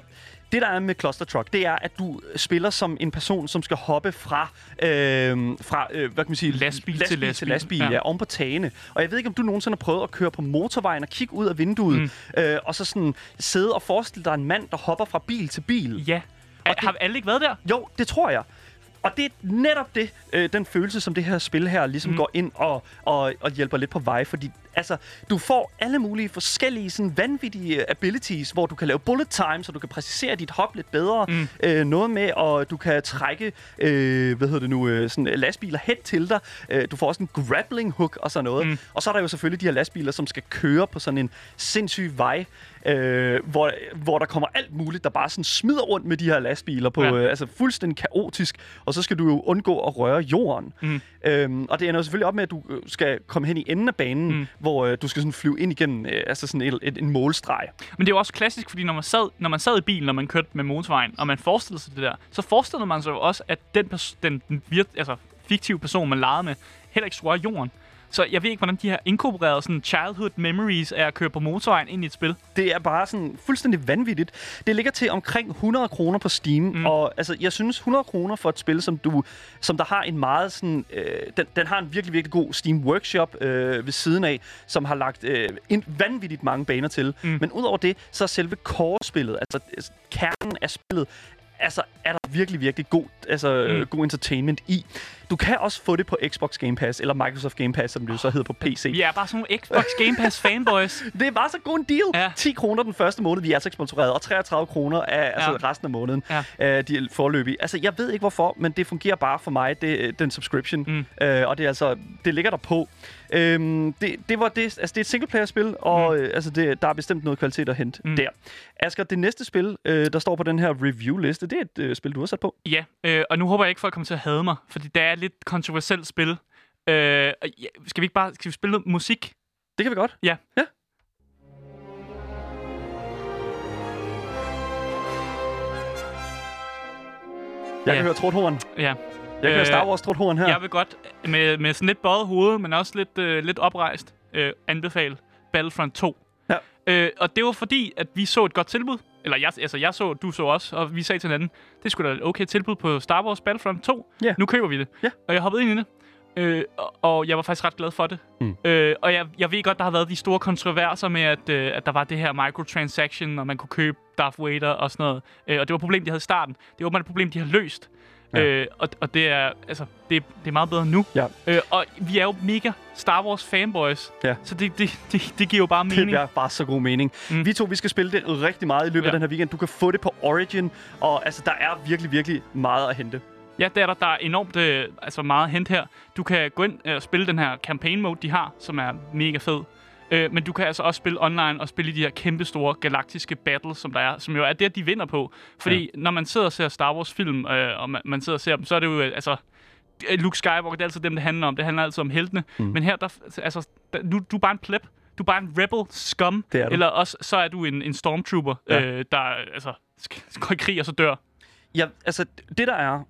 det der er med Cluster Truck, det er, at du spiller som en person, som skal hoppe fra, øh, fra øh, hvad kan man sige, Lastbil til lastbil, lastbil. til lastbil ja. ja, om på tagene. Og jeg ved ikke, om du nogensinde har prøvet at køre på motorvejen og kigge ud af vinduet, mm. øh, og så sådan sidde og forestille dig en mand, der hopper fra bil til bil. Ja. Og det- Har alle ikke været der? Jo, det tror jeg. Og det er netop det, øh, den følelse, som det her spil her ligesom mm. går ind og, og, og hjælper lidt på vej. Fordi altså, du får alle mulige forskellige sådan, vanvittige abilities, hvor du kan lave bullet time, så du kan præcisere dit hop lidt bedre. Mm. Øh, noget med, at du kan trække øh, hvad hedder det nu, øh, sådan, øh, lastbiler hen til dig. Øh, du får også en grappling hook og sådan noget. Mm. Og så er der jo selvfølgelig de her lastbiler, som skal køre på sådan en sindssyg vej, øh, hvor, hvor der kommer alt muligt, der bare sådan smider rundt med de her lastbiler på, Ja. øh, altså fuldstændig kaotisk, og så skal du jo undgå at røre jorden. Mm. Øhm, og det ender jo selvfølgelig op med, at du øh, skal komme hen i enden af banen, mm hvor øh, du skal sådan flyve ind igennem øh, altså sådan et, et, en målstreg. Men det er jo også klassisk, fordi når man sad, når man sad i bilen, når man kørte med motorvejen, og man forestillede sig det der, så forestillede man sig jo også, at den, pers- den, den vir- altså, fiktive person, man legede med, heller ikke skulle jorden. Så jeg ved ikke, hvordan de har inkorporeret sådan childhood memories af at køre på motorvejen ind i et spil. Det er bare sådan fuldstændig vanvittigt. Det ligger til omkring 100 kroner på Steam, mm. og altså, jeg synes 100 kroner for et spil, som du, som der har en meget sådan, øh, den, den har en virkelig, virkelig god Steam Workshop øh, ved siden af, som har lagt øh, en vanvittigt mange baner til. Mm. Men udover det, så er selve core-spillet, altså øh, kernen af spillet, altså er der virkelig, virkelig god, altså, mm. god entertainment i. Du kan også få det på Xbox Game Pass, eller Microsoft Game Pass, som det jo så hedder på PC. Vi er bare sådan nogle Xbox Game Pass fanboys. Det er bare så god en deal. Ja. 10 kroner den første måned, vi er altså ikke sponsoreret, og 33 kroner af altså Ja. resten af måneden, Ja. ja. de er forløbige. Altså, jeg ved ikke hvorfor, men det fungerer bare for mig, det, den subscription. Mm. Øh, og det er altså, det ligger der på. Øhm, det, det, var det, altså, det er et singleplayer-spil, og mm. øh, altså, det, der er bestemt noget kvalitet at hente mm. der. Asger, det næste spil, øh, der står på den her review-liste, det er et øh, spil, du har sat på. Ja, øh, og nu håber jeg ikke, folk kommer til at hade mig, fordi det er et lidt kontroversielt spil. Øh, ja, skal vi ikke bare skal vi spille noget musik? Det kan vi godt. Ja. Ja. Jeg Ja. kan høre Trothorn. Ja. Jeg kan høre Star Wars Trothorn her. Jeg vil godt med, med sådan lidt bøjet hoved, men også lidt, øh, lidt oprejst, øh, anbefale Battlefront 2. Ja. Øh, og det var fordi, at vi så et godt tilbud. Eller jeg, altså jeg så, du så også, og vi sagde til hinanden, det skulle da et okay tilbud på Star Wars Battlefront 2. Ja. Nu køber vi det. Ja. Og jeg hoppede ind i det. Øh, og- jeg var faktisk ret glad for det. Mm. Øh, og jeg, jeg ved godt, der har været de store kontroverser med, at, øh, at der var det her microtransaction, og man kunne købe Darth Vader og sådan noget. Øh, og det var et problem, de havde i starten. Det er åbenbart et problem, de har løst. Ja. Øh, og, og det er altså det, det er meget bedre nu. Ja. Øh, og vi er jo mega Star Wars fanboys. Ja. Så det, det, det, det giver jo bare Det mening. er bare så god mening. Mm. Vi to, vi skal spille det rigtig meget i løbet ja. af den her weekend. Du kan få det på Origin, og altså, der er virkelig, virkelig meget at hente. Ja, det er der. Der er enormt øh, altså meget at hente her. Du kan gå ind øh, og spille den her campaign mode, de har, som er mega fed. Øh, men du kan altså også spille online og spille i de her kæmpe store galaktiske battles, som der er, som jo er det, de vinder på. Fordi ja. når man sidder og ser Star Wars film, øh, og man, man sidder og ser dem, så er det jo øh, altså Luke Skywalker, det er altid dem, det handler om. Det handler altid om heltene. Mm. Men her, der, altså, der, nu, du er bare en pleb. Du er bare en rebel scum. Det er du. Eller også, så er du en, en stormtrooper, Ja. øh, der altså, skal, skal gå i krig og så dør. Ja, altså, det der er,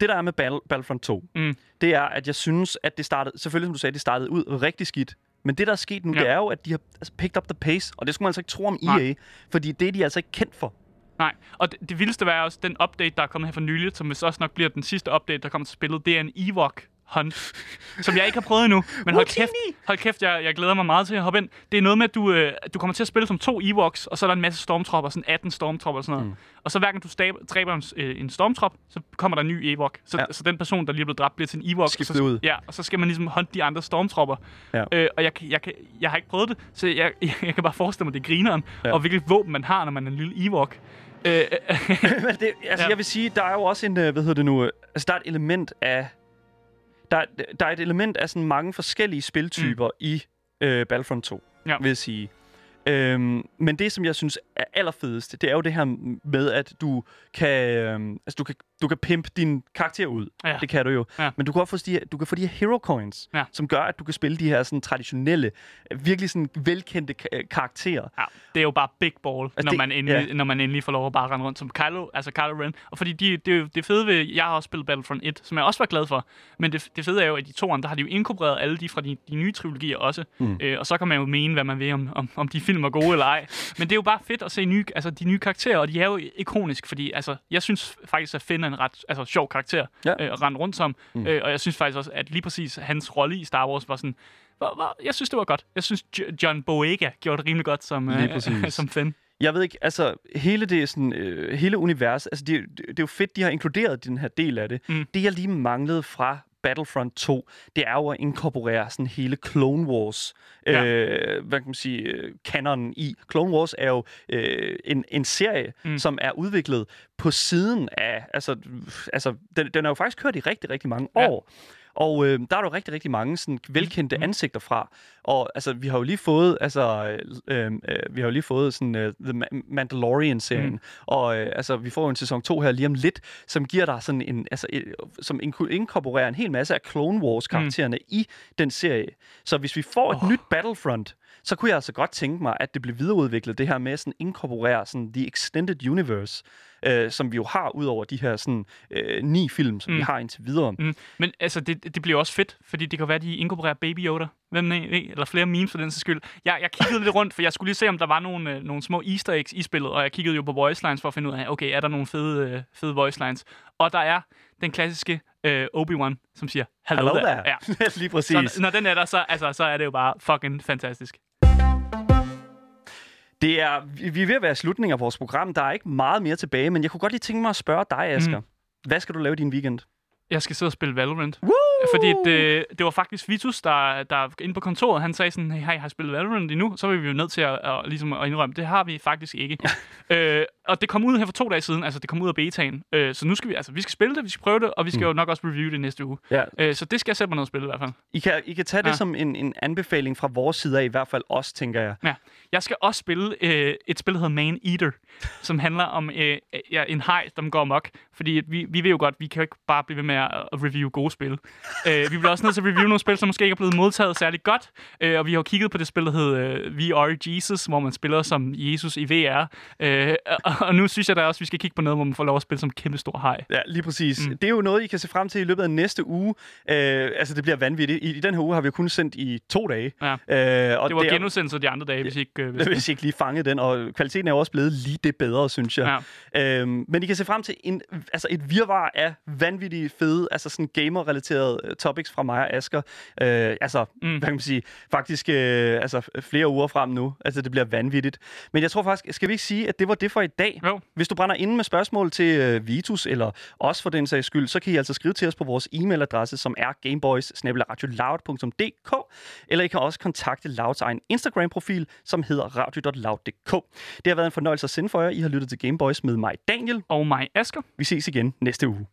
det der er med Battle, Battlefront 2, Mm. det er, at jeg synes, at det startede, selvfølgelig som du sagde, det startede ud rigtig skidt. Men det, der er sket nu, ja. Det er jo, at de har altså, picked up the pace, og det skulle man altså ikke tro om EA, Nej. fordi det er de altså ikke kendt for. Nej, og det, det vildeste var også den update, der er kommet her for nylig, som vist også nok bliver den sidste update, der kommer til spillet. Det er en Ewok hunt, som jeg ikke har prøvet endnu. Men hold kæft, hold kæft jeg, jeg glæder mig meget til at hoppe ind. Det er noget med, at du, øh, du kommer til at spille som to Ewoks, og så er der en masse stormtropper, sådan 18 stormtropper og sådan noget. Mm. Og så hver gang du stab, dræber en, øh, en stormtrop, så kommer der en ny Ewok. Så, Ja. så den person, der lige er blevet dræbt, bliver til en Ewok. Skiftet så, ud. Ja, og så skal man ligesom hunt de andre stormtropper. Ja. Øh, og jeg, jeg, kan, jeg har ikke prøvet det, så jeg, jeg kan bare forestille mig, det er grineren, Ja. og hvilket våben man har, når man er en lille Ewok. Øh, Men det, altså, ja. Ja. jeg vil sige, der er jo også en, øh, hvad hedder det nu, øh, altså, der er et element af, der, er- der er et element af sådan mange forskellige spiltyper mm. i øh, Battlefront 2, Ja. vil jeg sige. Øhm, men det, som jeg synes er allerfedest, det er jo det her med, at du kan, øhm, altså, du kan, du kan pimpe din karakter ud. Ja. Det kan du jo. Ja. Men du kan også få de her, du kan få de her hero coins, Ja. som gør, at du kan spille de her sådan, traditionelle, virkelig sådan, velkendte ka- karakterer. Ja, det er jo bare big ball, Altså, når, det- man endelig, ja. når man endelig får lov at bare rende rundt som Kylo, altså Kylo Ren. Og fordi de, det, er det fede ved, jeg har også spillet Battlefront 1, som jeg også var glad for. Men det, det fede er jo, at de to der har de jo inkorporeret alle de fra de, de nye trilogier også. Mm. Øh, og så kan man jo mene, hvad man vil om, om, om de film er gode eller ej. Men det er jo bare fedt at se nye, altså, de nye karakterer, og de er jo ikoniske, fordi altså, jeg synes faktisk, at Finn er en ret altså, sjov karakter Ja. øh, at rende rundt som. Mm. Øh, og jeg synes faktisk også, at lige præcis hans rolle i Star Wars var sådan, var, var, jeg synes, det var godt. Jeg synes, Jo- John Boyega gjorde det rimelig godt som, øh, som Finn. Jeg ved ikke, altså hele det sådan, øh, hele universet, altså det, det, det er jo fedt, de har inkluderet den her del af det. Mm. Det jeg lige manglede fra Battlefront 2, det er jo at inkorporere sådan hele Clone Wars, Ja. øh, hvad kan man sige, øh, kanonen i. Clone Wars er jo øh, en, en serie, mm. Som er udviklet på siden af, altså, altså den, den er jo faktisk kørt i rigtig, rigtig mange Ja. Og øh, der er jo rigtig, rigtig mange sådan, velkendte mm. Mhm. ansigter fra. Og altså, vi har jo lige fået, altså, øh, øh, vi har jo lige fået sådan uh, The Ma- Mandalorian-serien. Mm. Og øh, altså, vi får jo en sæson 2 her lige om lidt, som giver dig sådan en, altså, øh, som inko- inkorporerer en hel masse af Clone Wars-karaktererne mm. i den serie. Så hvis vi får et Åh. nyt Battlefront, så kunne jeg altså godt tænke mig, at det blev videreudviklet, det her med at sådan inkorporere sådan The Extended Universe, øh, som vi jo har ud over de her sådan, øh, ni film, som mm. vi har indtil videre. Mm. Men altså, det, det bliver også fedt, fordi det kan være, at de inkorporerer Baby Yoda. Hvem ved, eller flere memes for den sags skyld. Jeg, jeg kiggede lidt rundt, for jeg skulle lige se, om der var nogle, øh, nogle små easter eggs i spillet, og jeg kiggede jo på voice lines for at finde ud af, okay, er der nogle fede, øh, fede voice lines? Og der er den klassiske øh, Obi-Wan, som siger, hello, Hello there. there. Ja. lige præcis. Så, når den er der, så, altså, så er det jo bare fucking fantastisk. Det er, vi er ved at være slutningen af vores program. Der er ikke meget mere tilbage, men jeg kunne godt lige tænke mig at spørge dig, Asger. Mm. Hvad skal du lave din weekend? Jeg skal sidde og spille Valorant. Woo! Fordi det, det var faktisk Vitus, der, der inde på kontoret, han sagde sådan, hey, har I har spillet Valorant endnu? Så var vi jo nødt til at, at, ligesom at indrømme, det har vi faktisk ikke. øh, og det kom ud her for to dage siden, altså det kom ud af betaen. Øh, så nu skal vi, altså vi skal spille det, vi skal prøve det, og vi skal mm. jo nok også review det næste uge. Ja. Øh, så det skal jeg sætte mig ned og spille i hvert fald. I kan, I kan tage det Ja. som en, en anbefaling fra vores side af, i hvert fald os, tænker jeg. Ja. Jeg skal også spille øh, et spil, der hedder Man Eater, som handler om øh, ja, en hej, der går amok. Fordi vi, vi ved jo godt, vi kan jo ikke bare blive ved med at, at review gode spil. øh, vi bliver også nødt til at review nogle spil, som måske ikke er blevet modtaget særlig godt. Øh, og vi har jo kigget på det spil, der hedder øh, VR Jesus, hvor man spiller som Jesus i VR. Øh, og, og nu synes jeg da også, at vi skal kigge på noget, hvor man får lov at spille som kæmpe stor hej. Ja, lige præcis. Mm. Det er jo noget, I kan se frem til i løbet af næste uge. Øh, altså, det bliver vanvittigt. I, I den her uge har vi jo kun sendt i to dage. Ja. Øh, og Det var er- genudsendelser de andre dage, hvis I ikke øh, hvis I ikke lige fangede den, og kvaliteten er jo også blevet lige det bedre, synes jeg. Ja. Øhm, men I kan se frem til en, altså et virvar af vanvittige, fede, altså sådan gamer-relaterede øh, topics fra mig og Asger. Øh, altså, mm. hvad kan man sige, faktisk øh, altså, flere uger frem nu. Altså, det bliver vanvittigt. Men jeg tror faktisk, skal vi ikke sige, at det var det for i dag? Jo. Hvis du brænder inde med spørgsmål til øh, Vitus, eller os for den sags skyld, så kan I altså skrive til os på vores e-mailadresse, som er gameboys eller I kan også kontakte Louds egen Instagram-profil, som hedder radio.loud.dk. Det har været en fornøjelse at sende for jer. I har lyttet til Gameboys med mig, Daniel. Og mig, Asger. Vi ses igen næste uge.